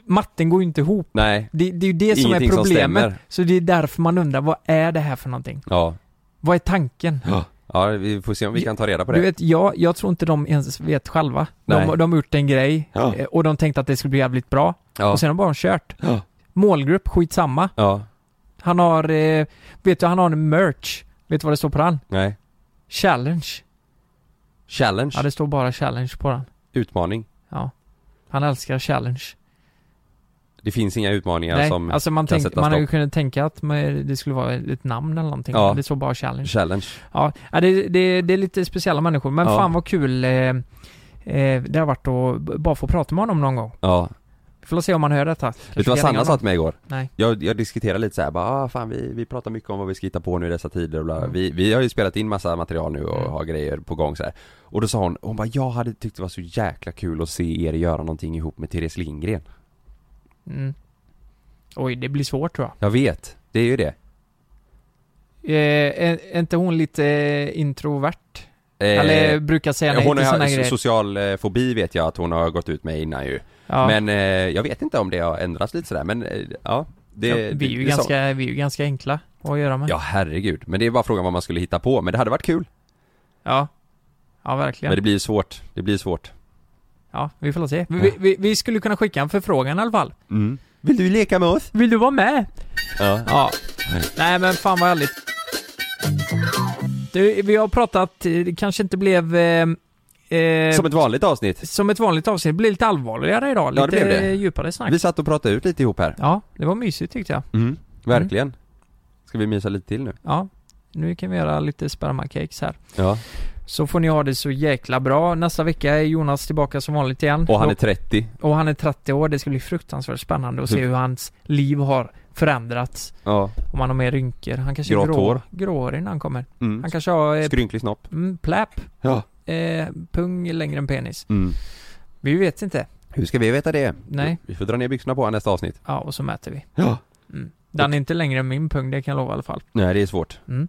Matten går ju inte ihop
Nej.
Det, det är ju det som är
Ingenting som
problemet
stämmer.
Så det är därför man undrar, vad är det här för någonting?
Ja.
Vad är tanken?
Ja. Ja, vi får se om vi kan ta reda på det.
Du vet, jag, jag tror inte de ens vet själva.
Nej.
De, de har gjort en grej
Ja.
eh, och de tänkte att det skulle bli jävligt bra.
Ja.
Och sen har de bara kört.
Ja.
Målgrupp, skitsamma.
Ja.
Han har, eh, vet du, han har en merch. Vet du vad det står på den?
Nej.
Challenge.
Challenge.
Ja, det står bara challenge på den.
Utmaning.
Ja. Han älskar challenge.
Det finns inga utmaningar
Nej,
som
alltså man, tänk, man hade kunnat tänka att man, det skulle vara ett namn eller någonting.
Ja.
Det står bara challenge.
Challenge.
Ja, det, det, det är lite speciella människor. Men
Ja.
fan vad kul eh, eh, det har varit att bara få prata med honom någon gång.
Ja.
Vi får se om han hör detta.
Vet du vad Sanna sa till mig igår?
Nej.
Jag, jag diskuterade lite så här, bara, ah, fan vi, vi pratar mycket om vad vi ska hitta på nu i dessa tider och bla.
Mm.
Vi, vi har ju spelat in massa material nu och
Mm.
har grejer på gång så här. Och då sa hon, hon bara, jag hade tyckt det var så jäkla kul att se er göra någonting ihop med Therese Lindgren.
Mm. Oj, det blir svårt tror
Jag vet, det är ju det.
jag. Eh, är, är inte hon lite eh, introvert?
Eh,
Eller brukar säga nej
hon
till
har
grejer?
social eh, fobi vet jag att hon har gått ut med innan ju.
Ja.
Men eh, jag vet inte om det har ändrats lite sådär men eh, ja. Det,
ja, vi, är ju
det
ganska, vi är ju ganska enkla att göra med.
Ja herregud, men det är bara frågan vad man skulle hitta på, men det hade varit kul.
Ja, ja verkligen.
Men det blir svårt, det blir svårt.
Ja, vi får se. Vi, vi, vi, skulle kunna skicka en förfrågan i alla fall.
Mm. Vill du leka med oss?
Vill du vara med?
Ja.
Ja.
Nej.
Nej men fan vad härligt. Du, vi har pratat, eh, det kanske inte blev eh, eh,
Som ett vanligt avsnitt.
som ett vanligt avsnitt. Det blev lite allvarligare idag.
Ja,
Lite
det blev det.
djupare snack.
Vi satt och pratade ut lite ihop här.
Ja, det var mysigt tyckte jag.
Mm. Verkligen. Ska vi mysa lite till nu?
Ja. Nu kan vi göra lite spermacakes här.
Ja.
Så får ni ha det så jäkla bra. Nästa vecka är Jonas tillbaka som vanligt igen.
Och han är 30.
och han är 30 år. Det ska bli fruktansvärt spännande att se
Hur-
hans liv har förändrats.
Ja.
Om han har mer rynkor. Han kanske är
Grått
grå,
hår.
gråhårig när han kommer.
Mm.
Han kanske har eh,
Skrynklig snopp.
mm, pläp,
Ja.
Eh, pung längre än penis.
Mm.
Vi vet inte.
Hur ska vi veta det?
Nej.
Vi får dra ner byxorna på nästa avsnitt.
Ja, och så mäter vi.
Ja.
Mm. Den är inte längre än min pung, det kan jag lova i alla fall.
Nej, det är svårt.
Mm.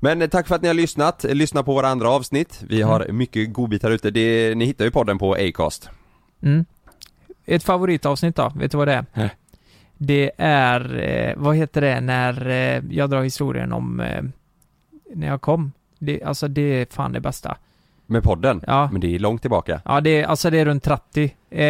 Men eh, tack för att ni har lyssnat. Lyssna på våra andra avsnitt. Vi har mycket godbitar ute. Det, ni hittar ju podden på Acast.
Mm. Ett favoritavsnitt då, vet du vad det är?
Nej.
Det är, eh, vad heter det, när eh, jag drar historien om eh, när jag kom. Det, alltså det är fan det bästa.
Med podden.
Ja.
Men det är långt tillbaka.
Ja, det är, alltså det är runt 30. Eh,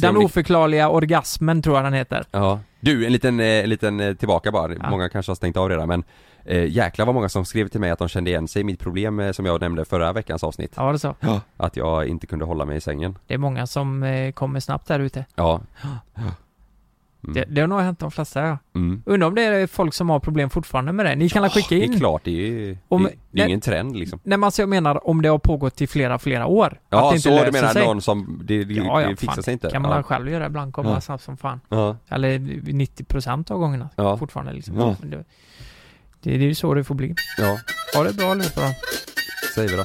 den
ni-
oförklarliga orgasmen tror jag den heter.
Ja. Du, en liten, eh, en liten eh, tillbaka bara.
Ja.
Många kanske har stängt av redan men eh, jäklar vad många som skrev till mig att de kände igen sig i mitt problem eh, som jag nämnde förra veckans avsnitt.
Ja, det så.
Ja. Att jag inte kunde hålla mig i sängen.
Det är många som eh, kommer snabbt där ute.
Ja. Mm.
Det, det har nog hänt de flesta ja.
Mm.
Undrar om det är folk som har problem fortfarande med det. Ni kan ja, skicka
Det
in.
är klart, det är
Om-
det, det är ingen trend liksom.
Nej men alltså jag menar om det har pågått i flera, flera år. att
Ja,
det inte
så du menar
sig.
någon som, det, det,
Ja, ja,
det fixar sig inte?
kan man
ja.
själv göra ibland, komma
Ja.
snabbt som fan.
Ja.
Eller 90% av gångerna
Ja.
fortfarande liksom.
Ja.
Det, det, det är ju så det får bli.
ja,
Ha det bra allihopa då.
säger vi då.